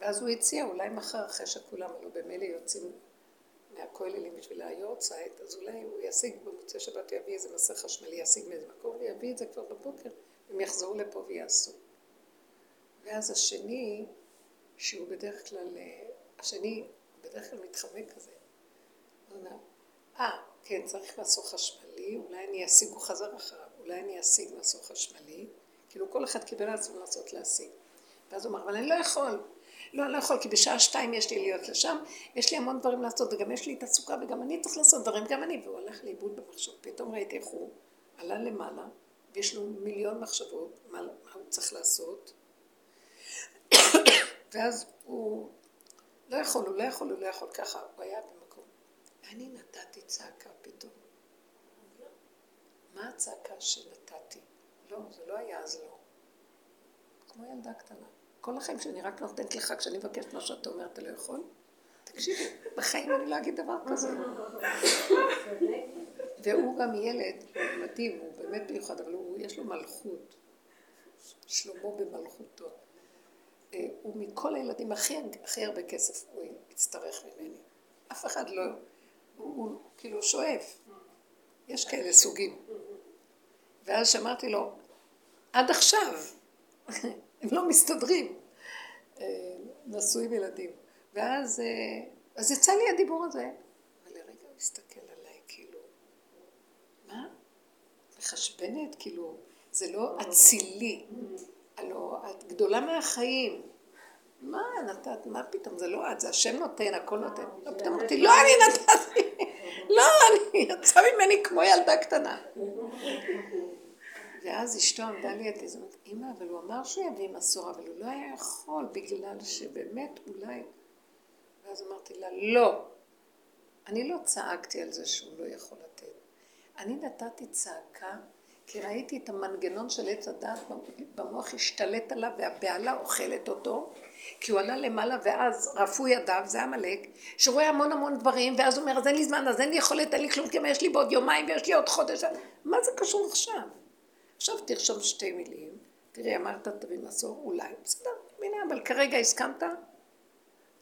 ואז הוא הציע, אולי מחר אחרי שכולם הלוא במילא יוצאים מהכוללים בשביל היורצייט, אז אולי הוא ישיג במוצאי שבת, יביא איזה מסר חשמלי, ישיג מאיזה מקום, ויביא את זה כבר בבוקר, הם יחזרו לפה ויעשו. ואז השני, שהוא בדרך כלל, אה, השני בדרך כלל מתחמק כזה, הוא אומר, אה, כן, צריך מסור חשמלי, אולי אני אשיג, הוא חזר אחריו, אולי אני אשיג מסור חשמלי, כאילו כל אחד קיבל על עצמו לעשות להשיג. ואז הוא אמר, אבל אני לא יכול. לא, אני לא יכול, כי בשעה שתיים יש לי להיות לשם, יש לי המון דברים לעשות, וגם יש לי את הסוכה, וגם אני צריך לעשות דברים, גם אני. והוא הלך לאיבוד במחשב. פתאום ראיתי איך הוא עלה למעלה, ויש לו מיליון מחשבות, מה, מה הוא צריך לעשות. ואז הוא לא יכול, הוא לא יכול, הוא לא יכול ככה, הוא היה במקום. ואני נתתי צעקה פתאום. מה הצעקה שנתתי? לא, זה לא היה אז לא. כמו ילדה קטנה. כל החיים שאני רק נותנת לך, כשאני מבקשת מה שאתה אומר, אתה לא יכול? תקשיבי, בחיים אני לא אגיד דבר כזה. והוא גם ילד מדהים, הוא באמת מיוחד, אבל הוא, יש לו מלכות. שלמה במלכותו. אה, הוא מכל הילדים הכי, הכי הרבה כסף הוא יצטרך ממני. אף אחד לא, הוא, הוא כאילו שואף. יש כאלה סוגים. ואז שאמרתי לו, עד עכשיו, הם לא מסתדרים, אה, נשאו עם ילדים. ואז אה, אז יצא לי הדיבור הזה, ולרגע הוא הסתכל עליי, כאילו, מה? מחשבנת? כאילו, זה לא אצילי, הלוא את גדולה מהחיים. מה נתת, מה פתאום, זה לא את, זה השם נותן, הכל נותן. לא, פתאום אמרתי, לא אני נתתי, לא, אני, יצא ממני כמו ילדה קטנה. ואז אשתו עמדה לידי, זאת אומרת, אמא, אבל הוא אמר שהוא יביא מסור, אבל הוא לא היה יכול, בגלל שבאמת אולי... ואז אמרתי לה, לא. אני לא צעקתי על זה שהוא לא יכול לתת. אני נתתי צעקה, כי ראיתי את המנגנון של עץ הדת במוח השתלט עליו, והבהלה אוכלת אותו, כי הוא עלה למעלה, ואז רפו ידיו, זה עמלק, שרואה המון המון דברים, ואז הוא אומר, אז אין לי זמן, אז אין לי יכולת, אין לי כלום, כי יש לי בעוד יומיים ויש לי עוד חודש. מה זה קשור עכשיו? עכשיו תרשום שתי מילים, תראי, אמרת תביא מסור, אולי, בסדר, הנה, אבל כרגע הסכמת?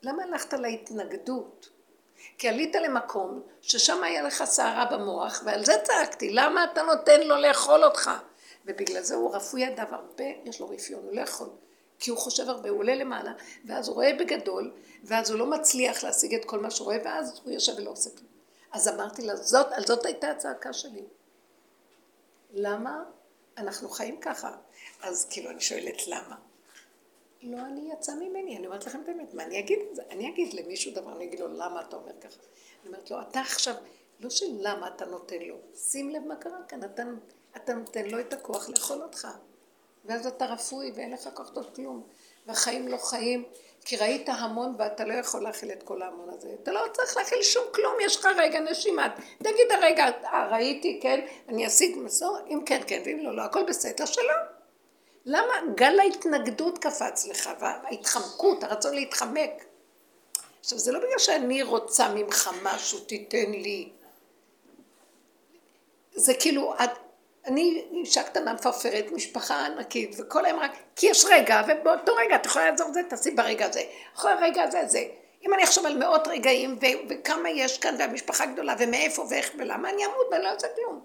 למה הלכת להתנגדות? כי עלית למקום ששם היה לך סערה במוח, ועל זה צעקתי, למה אתה נותן לו לאכול אותך? ובגלל זה הוא רפוי ידיו הרבה, יש לו רפיון, הוא לא יכול. כי הוא חושב הרבה, הוא עולה למעלה, ואז הוא רואה בגדול, ואז הוא לא מצליח להשיג את כל מה שהוא רואה, ואז הוא יושב ולא עושה כלום. אז אמרתי לה, זאת, על זאת הייתה הצעקה שלי. למה אנחנו חיים ככה. אז כאילו, אני שואלת למה. לא אני יצא ממני, אני אומרת לכם את האמת, מה אני אגיד? אני אגיד למישהו דבר, אני אגיד לו, למה אתה אומר ככה? אני אומרת לו, אתה עכשיו, לא של למה אתה נותן לו, שים לב מה קרה כאן, אתה, אתה נותן לו את הכוח לאכול אותך. ואז אתה רפוי ואין לך כוח טוב כלום. והחיים לא חיים, כי ראית המון ואתה לא יכול להכיל את כל ההמון הזה. אתה לא צריך להכיל שום כלום, יש לך רגע נשימה. תגיד הרגע, אה, ראיתי, כן, אני אשיג מסור, אם כן, כן, ואם לא, לא, הכל בסדר, שלום. למה גל ההתנגדות קפץ לך, וההתחמקות, הרצון להתחמק. עכשיו, זה לא בגלל שאני רוצה ממך משהו, תיתן לי. זה כאילו, אני אישה קטנה מפרפרת, משפחה ענקית, וכל היום רק, כי יש רגע, ובאותו רגע את יכולה לעזור זה, תעשי ברגע הזה. אחרי הרגע הזה, זה. אם אני אחשוב על מאות רגעים, ו- וכמה יש כאן, והמשפחה גדולה, ומאיפה ואיך ולמה, אני אמות ואני לא אעשה כלום.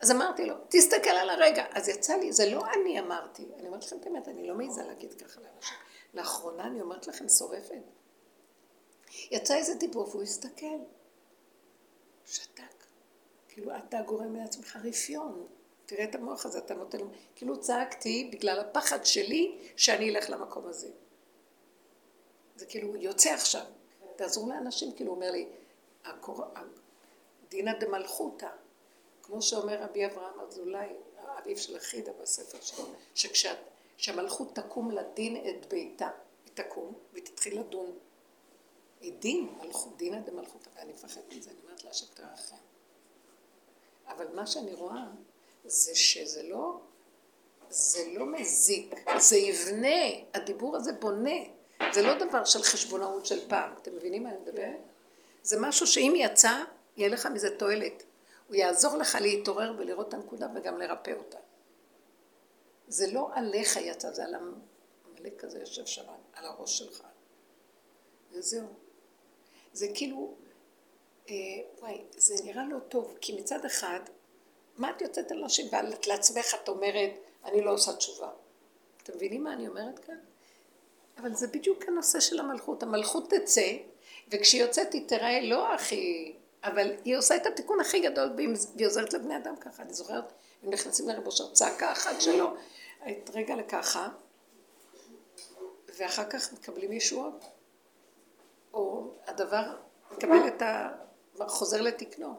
אז אמרתי לו, תסתכל על הרגע. אז יצא לי, זה לא אני אמרתי, אני אומרת לכם את האמת, אני לא מעיזה להגיד ככה לאנשים. לאחרונה אני אומרת לכם, שורפת. יצא איזה דיבור והוא הסתכל. שתק. כאילו אתה גורם לעצמך רפיון. תראה את המוח הזה, אתה נותן... כאילו צעקתי בגלל הפחד שלי שאני אלך למקום הזה. זה כאילו יוצא עכשיו. תעזרו לאנשים, כאילו אומר לי, דינא דמלכותא, כמו שאומר רבי אברהם אזולאי, האביב של החידה בספר שלו, שכשהמלכות תקום לדין את ביתה, היא תקום והיא תתחיל לדון. היא דין, מלכות, דינא דמלכות, ואני מפחדת מזה, אני אומרת לה שתרחם. אבל מה שאני רואה זה שזה לא, זה לא מזיק, זה יבנה, הדיבור הזה בונה, זה לא דבר של חשבונאות של פעם, אתם מבינים מה אני מדברת? זה משהו שאם יצא, יהיה לך מזה תועלת. הוא יעזור לך להתעורר ולראות את הנקודה וגם לרפא אותה. זה לא עליך יצא, זה על המלך הזה יושב שם, על הראש שלך. וזהו. זה כאילו, אה, וואי, זה נראה לא טוב, כי מצד אחד, מה את יוצאת על אנשים ואת לעצמך את אומרת, אני לא עושה תשובה. אתם מבינים מה אני אומרת כאן? אבל זה בדיוק הנושא של המלכות. המלכות תצא, וכשהיא יוצאת היא תיראה לא הכי... אבל היא עושה את התיקון הכי גדול, והיא עוזרת לבני אדם ככה. אני זוכרת, הם נכנסים לרב אושר צעקה אחת שלו, את רגע לככה, ואחר כך מקבלים ישועות. או הדבר מקבל את ה... חוזר לתקנו.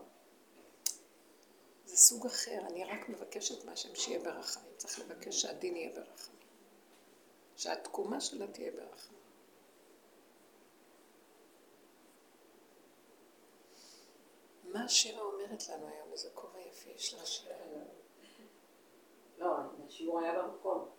זה סוג אחר, אני רק מבקשת מהשם שיהיה ברחמים. צריך לבקש שהדין יהיה ברחמים. שהתקומה שלה תהיה ברחמים. מה השירה אומרת לנו היום? איזה כובע יפה יש לה שירה. לא, השיעור היה במקום.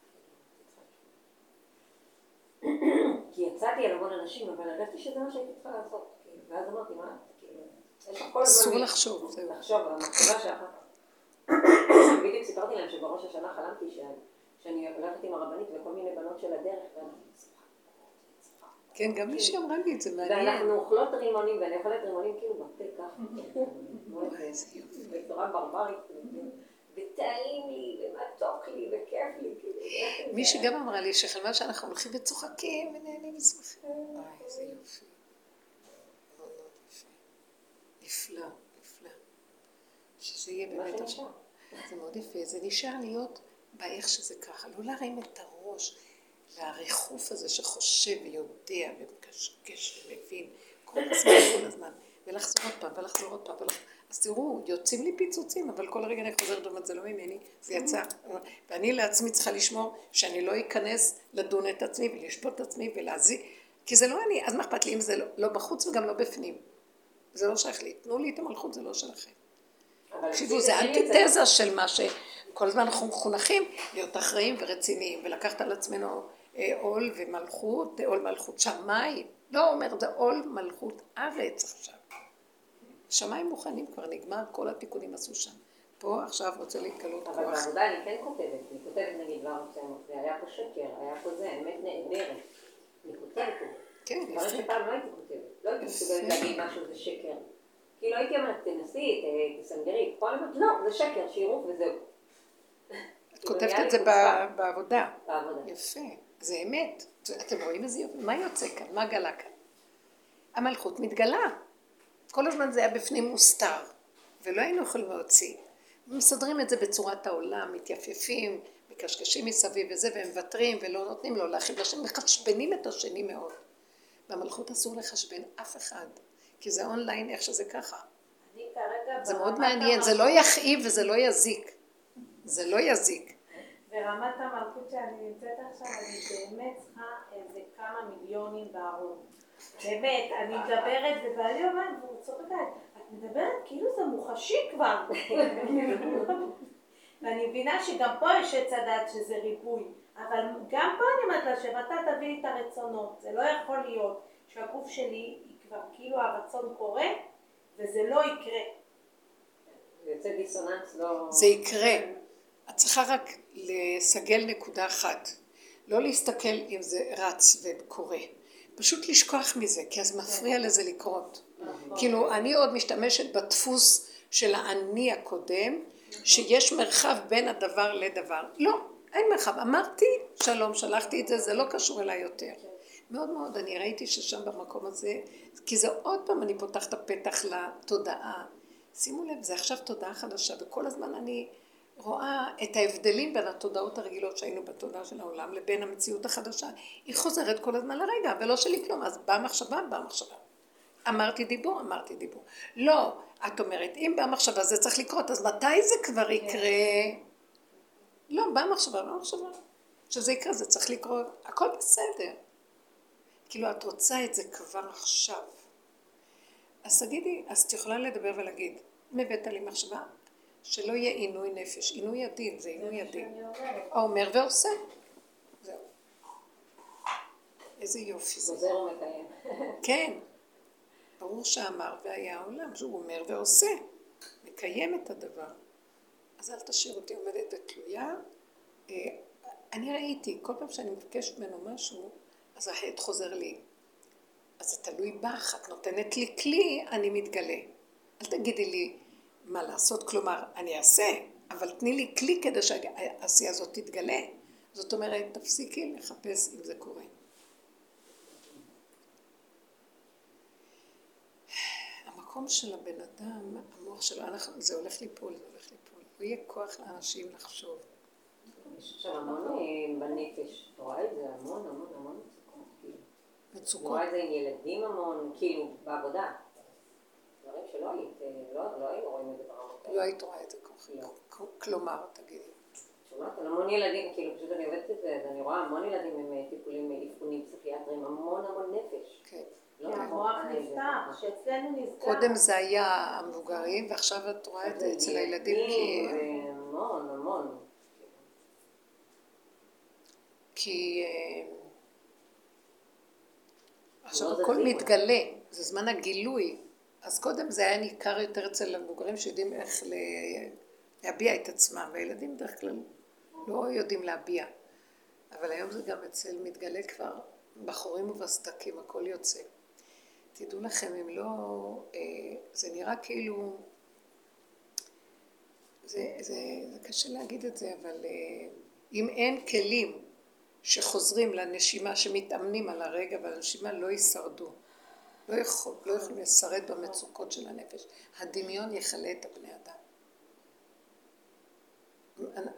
כי יצאתי על המון אנשים, אבל הרגשתי שזה מה שהייתי צריכה לעשות. ואז אמרתי, מה, כאילו, אסור לחשוב, זהו. לחשוב על המחשבה שאחר בדיוק סיפרתי להם שבראש השנה חלמתי שאני הולכת עם הרבנית וכל מיני בנות של הדרך, ואנחנו כן, גם מישהי אמרה לי את זה, מעניין. ואנחנו אוכלות רימונים, ואני אוכלת רימונים כאילו בפה ככה. בצורה ברברית. וטעים לי, ומתוק לי, וכיף לי. כאילו, מישהי גם אמרה לי שחלמה שאנחנו הולכים וצוחקים ונהנים ושמחים. אוי, איזה יופי. נפלא, נפלא. שזה יהיה באמת עכשיו. זה מאוד יפה. זה נשאר להיות באיך שזה ככה. לא להרים את הראש. והריחוף הזה שחושב ויודע ומקשקש ומבין כל הזמן, כל הזמן, ולחזור עוד פעם, ולחזור עוד פעם, ולחזור... אז תראו, יוצאים לי פיצוצים, אבל כל רגע אני חוזרת ואומרת, זה לא ממני, זה יצא. ואני לעצמי צריכה לשמור שאני לא אכנס לדון את עצמי ולשפוט את עצמי ולהזיק, כי זה לא אני, אז מה אכפת לי אם זה לא, לא בחוץ וגם לא בפנים. זה לא שייך לי. תנו לי את המלכות, זה לא שלכם. תקשיבו, זה אנטיתזה של מה שכל הזמן אנחנו מחונכים להיות אחראים ורציניים ולקחת על עצמנו אה, עול ומלכות, עול מלכות שמיים. לא אומר, זה עול מלכות ארץ עכשיו. שמיים מוכנים, כבר נגמר, כל התיקונים עשו שם. פה עכשיו רוצה להתגלות כוח. אבל בעבודה אני כן כותבת, אני כותבת נגיד דבר מסוים, והיה פה שקר, היה פה זה, אמת נהדרת. אני כותבת פה. כן, יפה. דברים שפעם לא הייתי כותבת. לא הייתי מסוגלת להגיד משהו זה שקר. כאילו הייתי אומרת, תנסי, תסנגרי. פה אני אומרת, לא, זה שקר, שיראו וזהו. את כותבת את זה בעבודה. בעבודה. יפה. זה אמת. אתם רואים איזה יופי? מה יוצא כאן? מה גלה כאן? המלכות מתגלה. כל הזמן זה היה בפנים מוסתר, ולא היינו יכולים להוציא. מסדרים את זה בצורת העולם, מתייפפים, מקשקשים מסביב וזה, והם מוותרים ולא נותנים לו להכין לשם, מחשבנים את השני מאוד. במלכות אסור לחשבן אף אחד, כי זה אונליין איך שזה ככה. זה מאוד מעניין, זה לא יכאיב וזה לא יזיק. זה לא יזיק. ברמת המלכות שאני נמצאת עכשיו, אני באמת צריכה איזה כמה מיליונים בארון. באמת, אני מדברת, ובעלי אומר, והוא צוחק עליי, את מדברת כאילו זה מוחשי כבר. ואני מבינה שגם פה יש עץ הדת שזה ריבוי, אבל גם פה אני אומרת לה שאתה תביא לי את הרצונות, זה לא יכול להיות שהגוף שלי כבר כאילו הרצון קורה, וזה לא יקרה. זה יוצא דיסוננס לא... זה יקרה. את צריכה רק לסגל נקודה אחת. לא להסתכל אם זה רץ וקורה. פשוט לשכוח מזה, כי אז מפריע לזה לקרות. כאילו, אני עוד משתמשת בדפוס של האני הקודם, שיש מרחב בין הדבר לדבר. לא, אין מרחב. אמרתי, שלום, שלחתי את זה, זה לא קשור אליי יותר. מאוד מאוד, אני ראיתי ששם במקום הזה, כי זה עוד פעם, אני פותחת הפתח לתודעה. שימו לב, זה עכשיו תודעה חדשה, וכל הזמן אני... רואה את ההבדלים בין התודעות הרגילות שהיינו בתודעה של העולם לבין המציאות החדשה. היא חוזרת כל הזמן לרגע, ולא שלי כלום. אז באה מחשבה, באה מחשבה. אמרתי דיבור, אמרתי דיבור. לא, את אומרת, אם באה מחשבה זה צריך לקרות, אז מתי זה כבר יקרה? לא, במחשבה, לא מחשבה. שזה יקרה, זה צריך לקרות, הכל בסדר. כאילו, את רוצה את זה כבר עכשיו. אז תגידי, אז את יכולה לדבר ולהגיד, אם הבאת לי מחשבה, שלא יהיה עינוי נפש. עינוי הדין, זה עינוי הדין. האומר ועושה. זהו. איזה יופי זה. חוזר ומקיים. כן. ברור שאמר והיה העולם, שהוא אומר ועושה. מקיים את הדבר. אז אל תשאיר אותי עומדת ותלויה. אה, אני ראיתי, כל פעם שאני מבקשת ממנו משהו, אז ההד חוזר לי. אז זה תלוי בך, את נותנת לי כלי, אני מתגלה. אל תגידי לי מה לעשות, כלומר, אני אעשה, אבל תני לי כלי כדי שהעשייה הזאת תתגלה. זאת אומרת, תפסיקי לחפש אם זה קורה. המקום של הבן אדם, המוח שלו, זה הולך ליפול, זה הולך ליפול. לא יהיה כוח לאנשים לחשוב. יש המון אה, בנפש, רואה את זה המון המון המון. מצוקות? רואה את זה עם ילדים המון, כאילו, בעבודה. דברים שלא היית, אה, לא, לא היינו רואים את זה ברמות האלה. לא היית רואה את זה ככה. לא. כלומר, תגידי. שומעת על המון ילדים, כאילו פשוט אני עובדת את זה, אז אני רואה המון ילדים עם אה, טיפולים, אבחונים פסיכיאטריים, המון המון נפש. כן. לא שאצלנו נזכר. קודם זה היה המבוגרים, ועכשיו את רואה את זה אצל הילדים כי... המון, המון. כי אה, עכשיו הכל מתגלה, זה זמן הגילוי. אז קודם זה היה ניכר יותר אצל המבוגרים שיודעים איך להביע את עצמם, והילדים בדרך כלל לא יודעים להביע. אבל היום זה גם אצל מתגלה כבר בחורים ובסדקים, הכל יוצא. תדעו לכם, אם לא... אה, זה נראה כאילו... זה, זה, זה קשה להגיד את זה, אבל אה, אם אין כלים שחוזרים לנשימה, שמתאמנים על הרגע והנשימה, לא יישרדו. לא, יכול, לא יכולים לשרד במצוקות של הנפש. הדמיון יכלה את הבני אדם.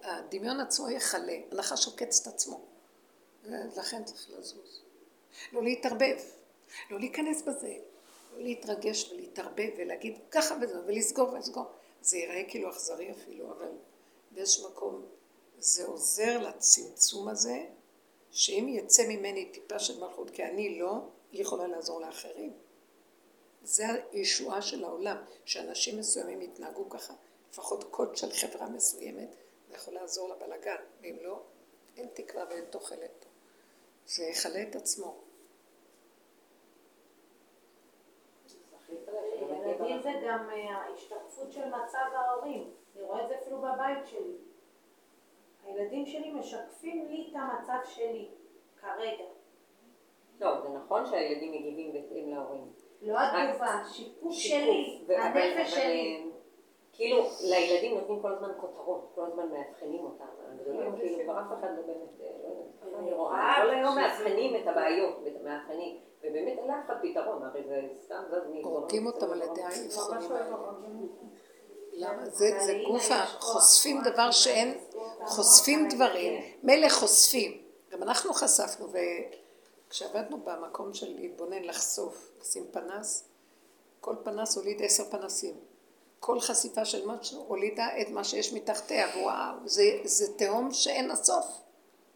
הדמיון עצמו יכלה, הנחש עוקץ את עצמו. לכן צריך לזוז. לא להתערבב, לא להיכנס בזה, לא להתרגש ולהתערבב ולהגיד ככה וזה, ולסגור ולסגור. זה ייראה כאילו אכזרי אפילו, אבל באיזשהו מקום זה עוזר לצמצום הזה, שאם יצא ממני טיפה של מלכות, כי אני לא, היא יכולה לעזור לאחרים. זה הישועה של העולם, שאנשים מסוימים יתנהגו ככה, לפחות קוד של חברה מסוימת, זה יכול לעזור לבלגן, ואם לא, אין תקווה ואין תוחלת. זה יכלה את עצמו. ילדים זה גם אה, ההשתקפות של מצב ההורים. אני רואה את זה אפילו בבית שלי. הילדים שלי משקפים לי את המצב שלי, כרגע. לא, זה נכון שהילדים מגיבים בהתאם להורים. לא התגובה, שיפוט שלי, הנפש שלי. כאילו, לילדים נותנים כל הזמן כותרות, כל הזמן מאבחנים אותם. הגדולים, כאילו, כבר אף אחד לא באמת, אה, לא יודעת, אני רואה, כל היום מאבחנים את הבעיות, מאבחנים, ובאמת אין לאף אחד פתרון, הרי זה סתם זז מ... הורגים אותם על ידי האבחונים האלה. למה? זה גוף חושפים דבר שאין, חושפים דברים, מילא חושפים. גם אנחנו חשפנו, וכשעבדנו במקום של להתבונן, לחשוף, לשים פנס, כל פנס הוליד עשר פנסים. כל חשיפה של משהו הולידה את מה שיש מתחתיה, וואו, זה, זה תהום שאין הסוף.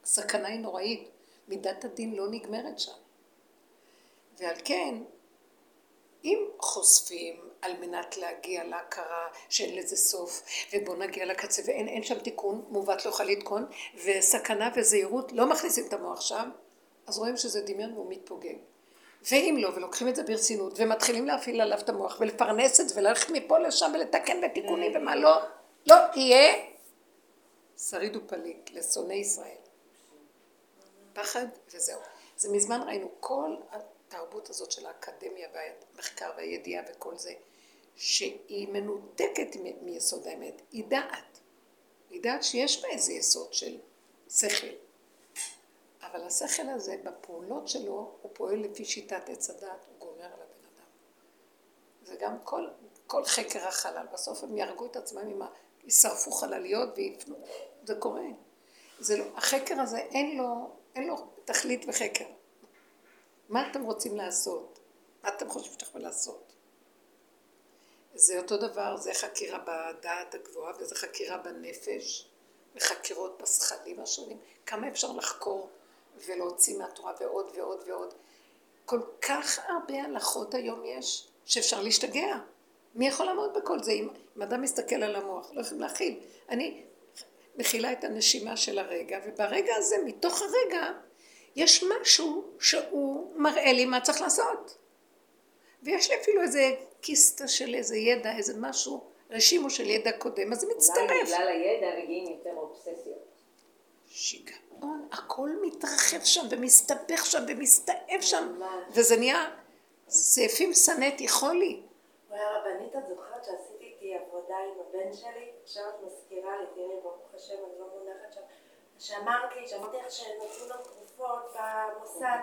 הסכנה היא נוראית. מידת הדין לא נגמרת שם. ועל כן, אם חושפים על מנת להגיע להכרה שאין לזה סוף, ובוא נגיע לקצה ואין שם תיקון, מעוות לא יכול לתקון, וסכנה וזהירות לא מכניסים את המוח שם, אז רואים שזה דמיון והוא מתפוגג. ואם לא, ולוקחים את זה ברצינות, ומתחילים להפעיל עליו את המוח, ולפרנס את זה, וללכת מפה לשם, ולתקן ותיקונים ומה לא, לא יהיה שריד ופליט לשונאי ישראל. פחד וזהו. זה מזמן ראינו כל התרבות הזאת של האקדמיה והמחקר והידיעה וכל זה, שהיא מנותקת מיסוד האמת, היא דעת. היא דעת שיש בה איזה יסוד של שכל. אבל השכל הזה, בפעולות שלו, הוא פועל לפי שיטת עץ הדת, הוא גומר על הבן אדם. זה גם כל, כל חקר החלל, בסוף הם יהרגו את עצמם עם ה... ישרפו חלליות ויפנו, זה קורה. זה לא, החקר הזה אין לו, אין לו תכלית וחקר. מה אתם רוצים לעשות? מה אתם חושבים שאתם יכולים לעשות? זה אותו דבר, זה חקירה בדעת הגבוהה וזה חקירה בנפש, וחקירות בסכלים השונים, כמה אפשר לחקור ולהוציא מהתורה ועוד ועוד ועוד. כל כך הרבה הלכות היום יש, שאפשר להשתגע. מי יכול לעמוד בכל זה? אם, אם אדם מסתכל על המוח, לא יכולים להכיל. אני מכילה את הנשימה של הרגע, וברגע הזה, מתוך הרגע, יש משהו שהוא מראה לי מה צריך לעשות. ויש לי אפילו איזה קיסטה של איזה ידע, איזה משהו, רשימו של ידע קודם, אז זה מצטרף. אולי בגלל הידע מגיעים יותר אובססיות. שיגעון, הכל מתרחב שם ומסתבך שם ומסתאב שם, וזה נהיה סעיפים שנאתי חולי. הרבנית, את זוכרת שעשיתי איתי עבודה עם הבן שלי? עכשיו את מזכירה לי, תראי, ברוך השם, אני לא מונחת שם. שאמרת לי, שאמרתי לך שנתנו לו תרופות במוסד,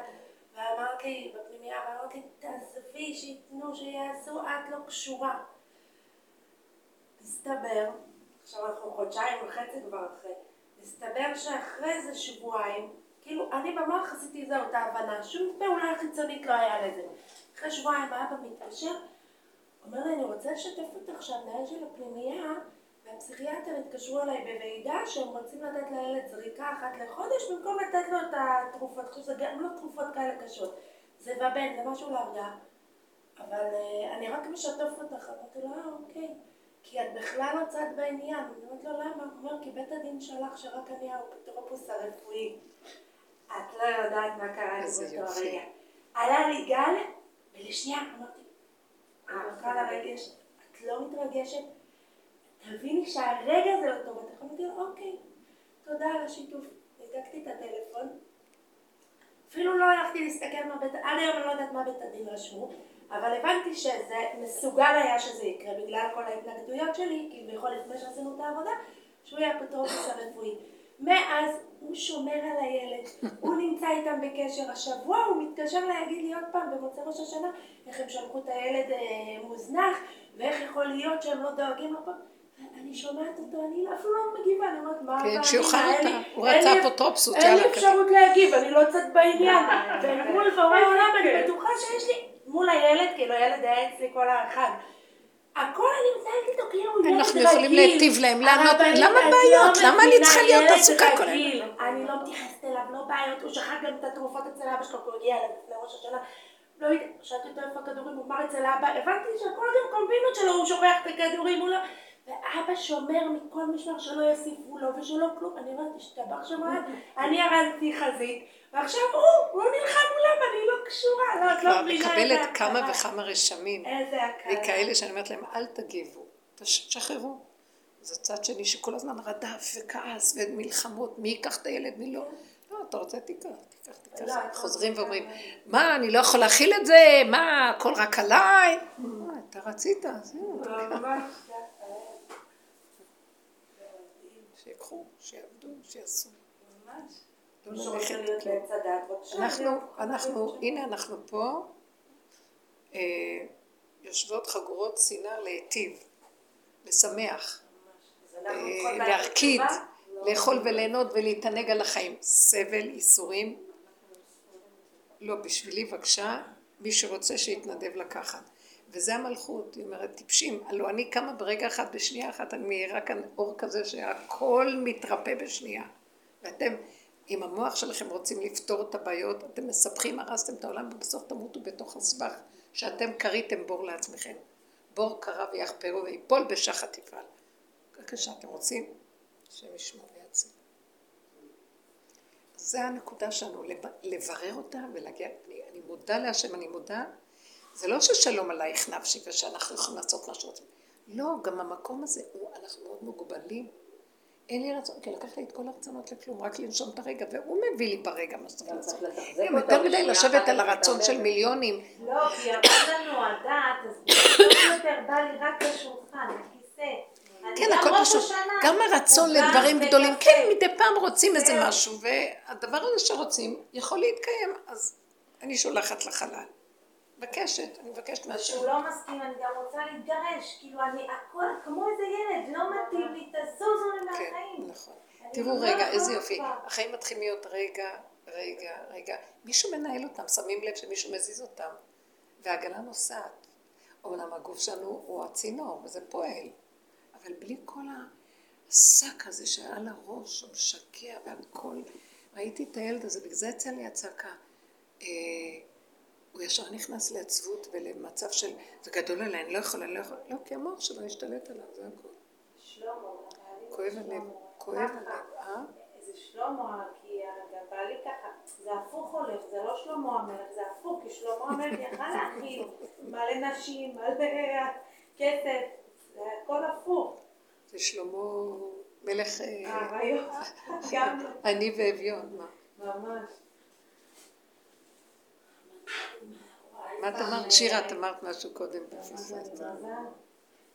ואמרת לי, בפנימייה, ואמרת לי, תעזבי, שייתנו, שיעשו, את לא קשורה. מסתבר, עכשיו אנחנו חודשיים וחצי כבר אחרי, מסתבר שאחרי איזה שבועיים, כאילו, אני במוח עשיתי זהו, את ההבנה, שום פעולה חיצונית לא היה לזה. אחרי שבועיים האבא מתקשר, אומר לי, אני רוצה לשתף אותך שהמנהל של הפנימייה והפסיכיאטר התקשרו אליי בוועידה שהם רוצים לתת לילד זריקה אחת לחודש במקום לתת לו את התרופות, חושבת שזה לא תרופות כאלה קשות, זה בבן, זה משהו להרגעה. אבל uh, אני רק משתף אותך, אמרתי לו, אה, אוקיי. כי את בכלל לא צד בעניין. אני אומרת לו, למה? הוא אומר, כי בית הדין שלח שרק אני האפוטרופוס הרפואי. את לא יודעת מה קרה לי באותו הרגע. עלה לי גל, ולשנייה אמרתי, הערכה לרגש, את לא מתרגשת? תביני שהרגע זה לא טוב. אתה אמרתי לו, אוקיי, תודה על השיתוף. ניתקתי את הטלפון. אפילו לא הלכתי להסתכל מה בית, עד היום אני לא יודעת מה בית הדין רשמו. אבל הבנתי שזה מסוגל היה שזה יקרה בגלל כל ההתנגדויות שלי, כביכול לפני שעשינו את העבודה, שהוא יהיה אפוטרופוס הרפואי. מאז הוא שומר על הילד, הוא נמצא איתם בקשר. השבוע הוא מתקשר להגיד לי עוד פעם במוצאי ראש השנה איך הם שלחו את הילד אה, מוזנח ואיך יכול להיות שהם לא דואגים לו פה. אני שומעת אותו, אני אפילו לא מגיבה, אני אומרת, מה... כן, שיוכל אותה, הוא רצה אפוטרופסות, יאללה. אין לי אפשרות להגיב, אני לא צד בעניין. ומול בורא עולם אני בטוחה שיש לי מול הילד, כאילו הילד היה אצלי כל החג. הכל אני מתנהלת איתו כאילו הוא ילד רגיל. אנחנו יכולים להיטיב להם, למה בעיות? למה אני צריכה להיות עסוקה כל היום? אני לא מתייחסת אליו, לא בעיות, הוא שכח גם את התרופות אצל אבא שלו, כי הוא הגיע אליו לפני ראש השנה. לא יודעת, שאלתי אותו איפה הכדורים, הוא אמר אצל אבא, הבנתי שהכל גם קומבינות שלו, הוא שוכח את הכדורים, הוא לא... ואבא שומר מכל משמר שלא יוסיפו לו ושלא כלום. אני אומרת, השתבח שם אני הרדתי חזית, ועכשיו הוא, הוא נלחם מולם, אני לא קשורה, לא, את לא מבינה איזה הקלה. מקבלת כמה וכמה רשמים. איזה הקלה. וכאלה שאני אומרת להם, אל תגיבו, תשחררו. זה צד שני שכל הזמן רדף וכעס ומלחמות, מי ייקח את הילד, מי לא. לא, אתה רוצה תיקח, תיקח, תיקח. לא, חוזרים ואומרים, מה, אני לא יכול להכיל את זה? מה, הכל רק עליי? אתה רצית, זהו. שיקחו, שיעבדו, שיעשו. ממש. לא אנחנו, אנחנו, הנה אנחנו פה, אה, יושבות חגורות שנאה להיטיב, לשמח, אה, להרקיד, לאכול וליהנות ולהתענג על החיים. סבל, ייסורים, לא, בשבילי בבקשה, מי שרוצה שיתנדב לקחת. וזה המלכות, היא אומרת, טיפשים, הלוא אני קמה ברגע אחד, בשנייה אחת, אני מאירה כאן אור כזה שהכל מתרפא בשנייה. ואתם, אם המוח שלכם רוצים לפתור את הבעיות, אתם מספחים, הרסתם את העולם, ובסוף תמותו בתוך הסבך שאתם כריתם בור לעצמכם. בור קרה ויחפרו ויפול בשחת יפעל. בבקשה, אתם רוצים? השם ישמור ויציל. זה הנקודה שלנו, לברר אותה ולהגיע, אני, אני מודה להשם, אני מודה זה לא ששלום עלייך נפשי ושאנחנו יכולים לעשות מה שרוצים. לא, גם המקום הזה, הוא, אנחנו מאוד מוגבלים. אין לי רצון, כי לקח לי את כל הרצונות לכלום, רק לנשום את הרגע, והוא מביא לי ברגע מה שצריך לעשות. יותר מדי לשבת על הרצון של מיליונים. לא, כי עבד לנו הדעת, אז יותר בא לי רק לשולחן, לכיסא. כן, הכל פשוט. גם הרצון לדברים גדולים, כן, מדי פעם רוצים איזה משהו, והדבר הזה שרוצים יכול להתקיים, אז אני שולחת לחלל. מבקשת, אני מבקשת מהשם. כשהוא לא מסכים, אני גם רוצה להתגרש, כאילו אני הכל כמו איזה ילד, לא מתאים לי, תזוזו לי מהחיים. כן, נכון. תראו לא רגע, איזה יופי, החיים מתחילים להיות רגע, רגע, רגע, מישהו מנהל אותם, שמים לב שמישהו מזיז אותם, והעגלה נוסעת. אומנם הגוף שלנו הוא הצינור, וזה פועל, אבל בלי כל השק הזה שהיה על הראש, הוא משקע והכל. ראיתי את הילד הזה, בגלל זה יצא לי הצעקה. אה, הוא ישר נכנס לעצבות ולמצב של, זה גדול עליי, אני לא יכולה, אני לא יכולה, לא, כי המוח שלו השתלט עליו, זה הכול. שלמה, כואב הלב, כואב הלב, אה? זה שלמה, כי בעלי ככה, זה הפוך הולך, זה לא שלמה המלך, זה הפוך, כי שלמה המלך יכל להכיל מלא נשים, מלא כסף, זה הכל הפוך. זה שלמה מלך... גם. אני ואביון, מה? ממש. מה את אמרת? שירה, את אמרת משהו קודם.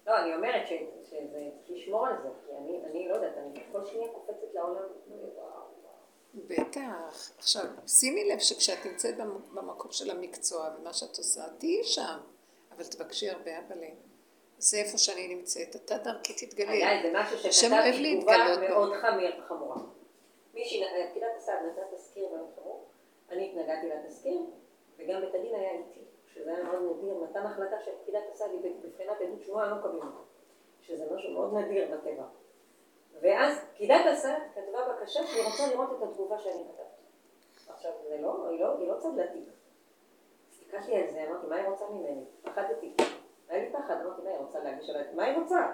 לא, אני אומרת שזה, לשמור על זה, כי אני לא יודעת, אני כל שניה קופצת לעולם. בטח. עכשיו, שימי לב שכשאת נמצאת במקום של המקצוע ומה שאת עושה, תהיי שם, אבל תבקשי הרבה אבאלה. זה איפה שאני נמצאת, אתה דרכי תתגלה. היה איזה משהו שכתבתי תגובה מאוד חמורה. מישהי, פקידת הסעד נתנה תזכיר מאוד חמור, אני התנגדתי לתזכיר, וגם בית הדין היה איתי. שזה היה מאוד נדיר, נתן החלטה של פקידת הסעד היא בבחינת עדות שמועה, לא אותה. שזה משהו מאוד נדיר בטבע. ואז פקידת הסעד כתבה בקשה שהיא רוצה לראות את התגובה שאני כתבתי. עכשיו, זה לא, היא לא, היא לא צדלתית. הסתכלתי על זה, אמרתי, מה היא רוצה ממני? פחדתי. היה לי פחד, אמרתי, מה היא רוצה להגיש עליי? מה היא רוצה?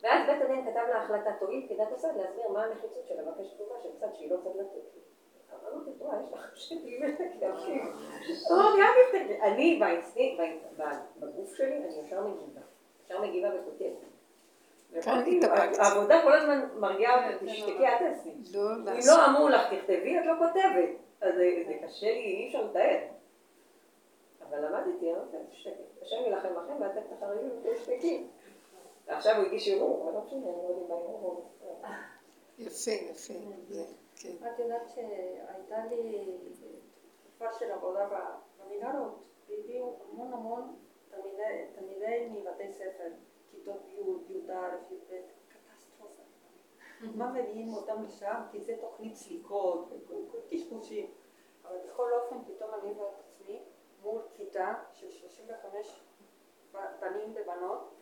ואז בית הדין כתב לה החלטה, תואיל פקידת הסעד להסביר מה הנחיצות של לבקש תגובה של צד שהיא לא. אמרתי, וואי, יש לך שתיים אני בגוף שלי, אני ישר מגיבה. ישר מגיבה וכותבת. העבודה כל הזמן מרגיעה אותי, תשתקי, אל תעשי. אם לא אמרו לך, תכתבי, את לא כותבת. אז זה קשה לי, אי אפשר לתאר. אבל למדתי, אמרתי, תשתקי. השם יילחם לכם ואתם תחרדים ותשתקי. ועכשיו הוא הגיש ערעור, אבל לא משנה, אני לא יודעת מה ערעור. יפה, יפה. כן. את יודעת שהייתה לי תקופה של עבודה במנהרות, והביאו המון המון תלמידי מבתי ספר, כיתות י', י"א, י"ב, קטסטרופה. מה מביאים אותם לשם? כי זה תוכנית סליקות, קשקושים. אבל בכל אופן פתאום אני רואה את עצמי מול כיתה של 35 בנים ובנות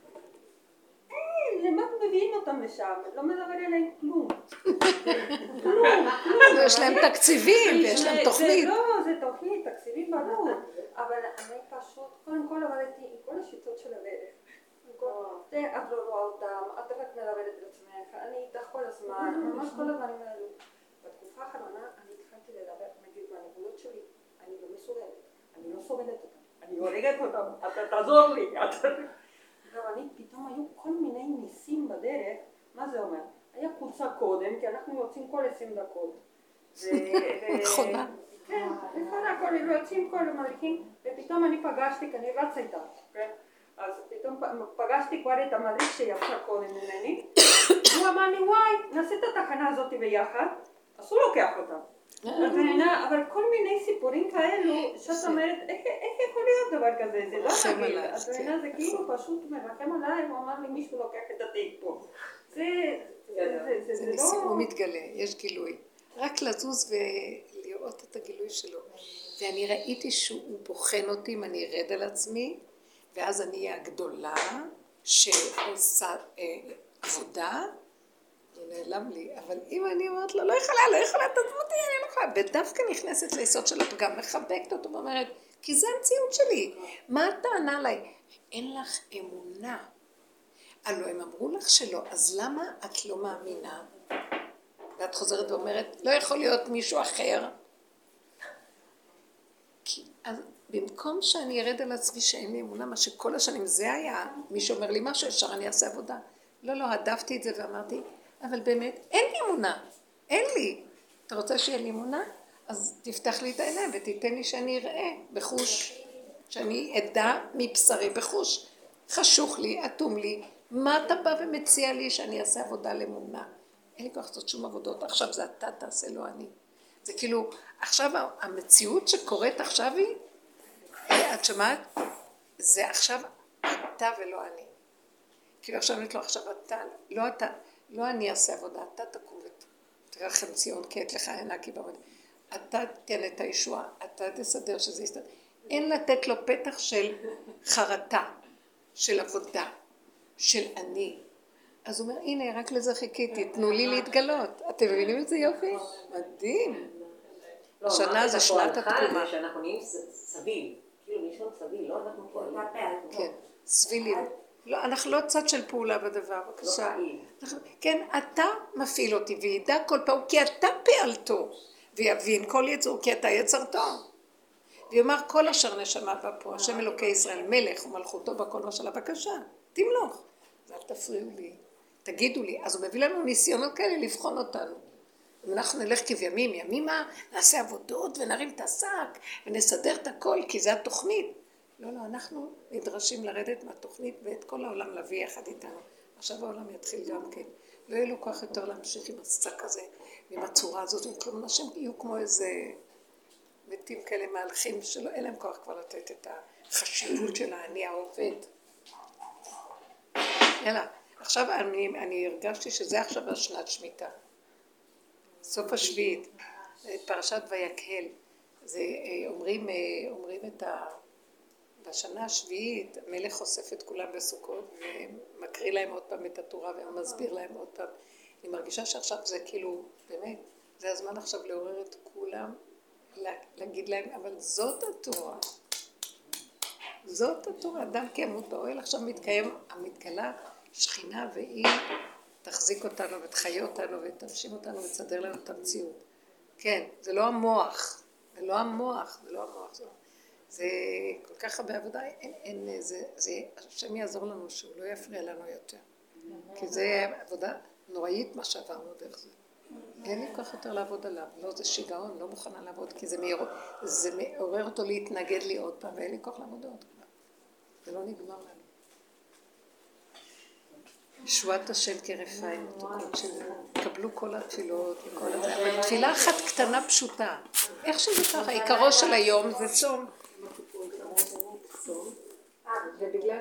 אין, למה מביאים אותם לשם? לא מדבר עליהם כלום. כלום, כלום. יש להם תקציבים ויש להם תוכנית. לא, זה תוכנית, תקציבים ברור. אבל אני פשוט, קודם כל עבדתי עם כל השיטות של הדרך. את לא רואה אותם, את רק מדברת על עצמך, אני איתך כל הזמן, ממש כל הדברים האלו. בתקופה האחרונה אני התחלתי לדבר, נגיד, מהנקודות שלי, אני לא מסוגלת, אני לא סובלת אותם, אני הורגת אותם, אתה תעזור לי. רבנית, פתאום היו כל מיני ניסים בדרך, מה זה אומר? היה קבוצה קודם, כי אנחנו יוצאים כל עשרים דקות. נכונה. כן, נכונה, כל יוצאים כל המדריכים, ופתאום אני פגשתי, כי אני רצה איתה, כן? אז פתאום פגשתי כבר את המדריך שיצא קודם ממני, הוא אמר לי, וואי, נעשה את התחנה הזאת ביחד, אז הוא לוקח אותה. אבל כל מיני סיפורים כאלו, שאת אומרת, איך יכול להיות דבר כזה? זה לא רגיל. את מבינה, זה כאילו פשוט מרחם עליי, הוא אמר לי, מישהו לוקח את התיק פה. זה לא... הוא מתגלה, יש גילוי. רק לזוז ולראות את הגילוי שלו. ואני ראיתי שהוא בוחן אותי אם אני ארד על עצמי, ואז אני אהיה הגדולה שעושה אה, עבודה, נעלם לי, אבל אם אני אומרת לו, לא יכולה, לא יכולה, תעזבו אותי, אני לא יכולה, ודווקא נכנסת ליסוד של הפגם, מחבקת אותו ואומרת, כי זה המציאות שלי. מה הטענה עליי? אין לך אמונה. הלוא הם אמרו לך שלא, אז למה את לא מאמינה? ואת חוזרת ואומרת, לא יכול להיות מישהו אחר. כי אז במקום שאני ארד על עצמי שאין לי אמונה, מה שכל השנים זה היה, מי שאומר לי משהו, ישר אני אעשה עבודה. לא, לא, הדפתי את זה ואמרתי, אבל באמת, אין לי אמונה, אין לי. אתה רוצה שיהיה לי אמונה? אז תפתח לי את העיניים ותיתן לי שאני אראה בחוש, שאני אדע מבשרי בחוש. חשוך לי, אטום לי, מה אתה בא ומציע לי שאני אעשה עבודה לאמונה? אין לי כוח לעשות שום עבודות, עכשיו זה אתה תעשה, לא אני. זה כאילו, עכשיו המציאות שקורית עכשיו היא, אה, את שומעת? זה עכשיו אתה ולא אני. כאילו עכשיו אני אומרת לו, עכשיו אתה, לא אתה, לא אני אעשה עבודה, אתה תקום ותרחם ציון כי עת לך עינה כי במד... אתה תן את הישועה, אתה תסדר שזה יסתדר. אין לתת לו פתח של חרטה, של עבודה, של אני. אז הוא אומר, הנה, רק לזה חיכיתי, תנו לי להתגלות. אתם מבינים איזה יופי? מדהים. לא, השנה זה שנת התקומה. שאנחנו נהיים סביל, כאילו לישון סביל, לא אנחנו פועלים. כן, סבילים. לא, אנחנו לא צד של פעולה בדבר, בבקשה. אנחנו- כן, אתה מפעיל אותי, וידע כל פעם, כי אתה פעלתו, ויבין כל יצור, כי אתה יצרתו. ויאמר כל אשר נשמה בא פה, השם אלוקי ישראל, מלך ומלכותו בכל משלה, בבקשה, תמלוך. אז אל תפריעו לי, תגידו לי. אז הוא מביא לנו ניסיונות כאלה לבחון אותנו. אם אנחנו נלך כבימים, ימימה, נעשה עבודות ונרים את השק ונסדר את הכל, כי זה התוכנית. לא, לא, אנחנו נדרשים לרדת מהתוכנית ואת כל העולם להביא יחד איתנו. עכשיו העולם יתחיל גם כן. לא יהיה לו כוח יותר להמשיך עם השק הזה, עם הצורה הזאת, עם כלום. אנשים יהיו כמו איזה מתים כאלה מהלכים, שלא, אין להם כוח כבר לתת את החשיבות של האני העובד. יאללה, עכשיו אני, אני הרגשתי שזה עכשיו השנת שמיטה. סוף השביעית, פרשת ויקהל. זה אה, אומרים, אה, אומרים את ה... בשנה השביעית המלך אוסף את כולם בסוכות ומקריא להם עוד פעם את התורה ומסביר להם עוד פעם. אני מרגישה שעכשיו זה כאילו, באמת, זה הזמן עכשיו לעורר את כולם, לה- להגיד להם, אבל זאת התורה. זאת התורה, אדם כי ימות באוהל, עכשיו מתקיים, המתגלה שכינה והיא תחזיק אותנו ותחיה אותנו ותנשים אותנו ותסדר לנו את המציאות. כן, זה לא המוח, זה לא המוח, זה לא המוח, זה, לא- זה כל כך הרבה עבודה, אין, אין, זה, זה, השם יעזור לנו שהוא לא יפריע לנו יותר. כי זה עבודה נוראית מה שעברנו דרך זה. אין לי כוח יותר לעבוד עליו, לא זה שיגעון, לא מוכנה לעבוד, כי זה, מעור, זה מעורר אותו להתנגד לי עוד פעם, ואין לי כוח לעבוד עוד כבר. זה לא נגמר לנו. ישועת השם כרפיים מתוקות. קבלו כל התפילות וכל הזה. תפילה אחת קטנה פשוטה. איך שזה ככה, עיקרו של היום זה צום. so, ובגלל ש...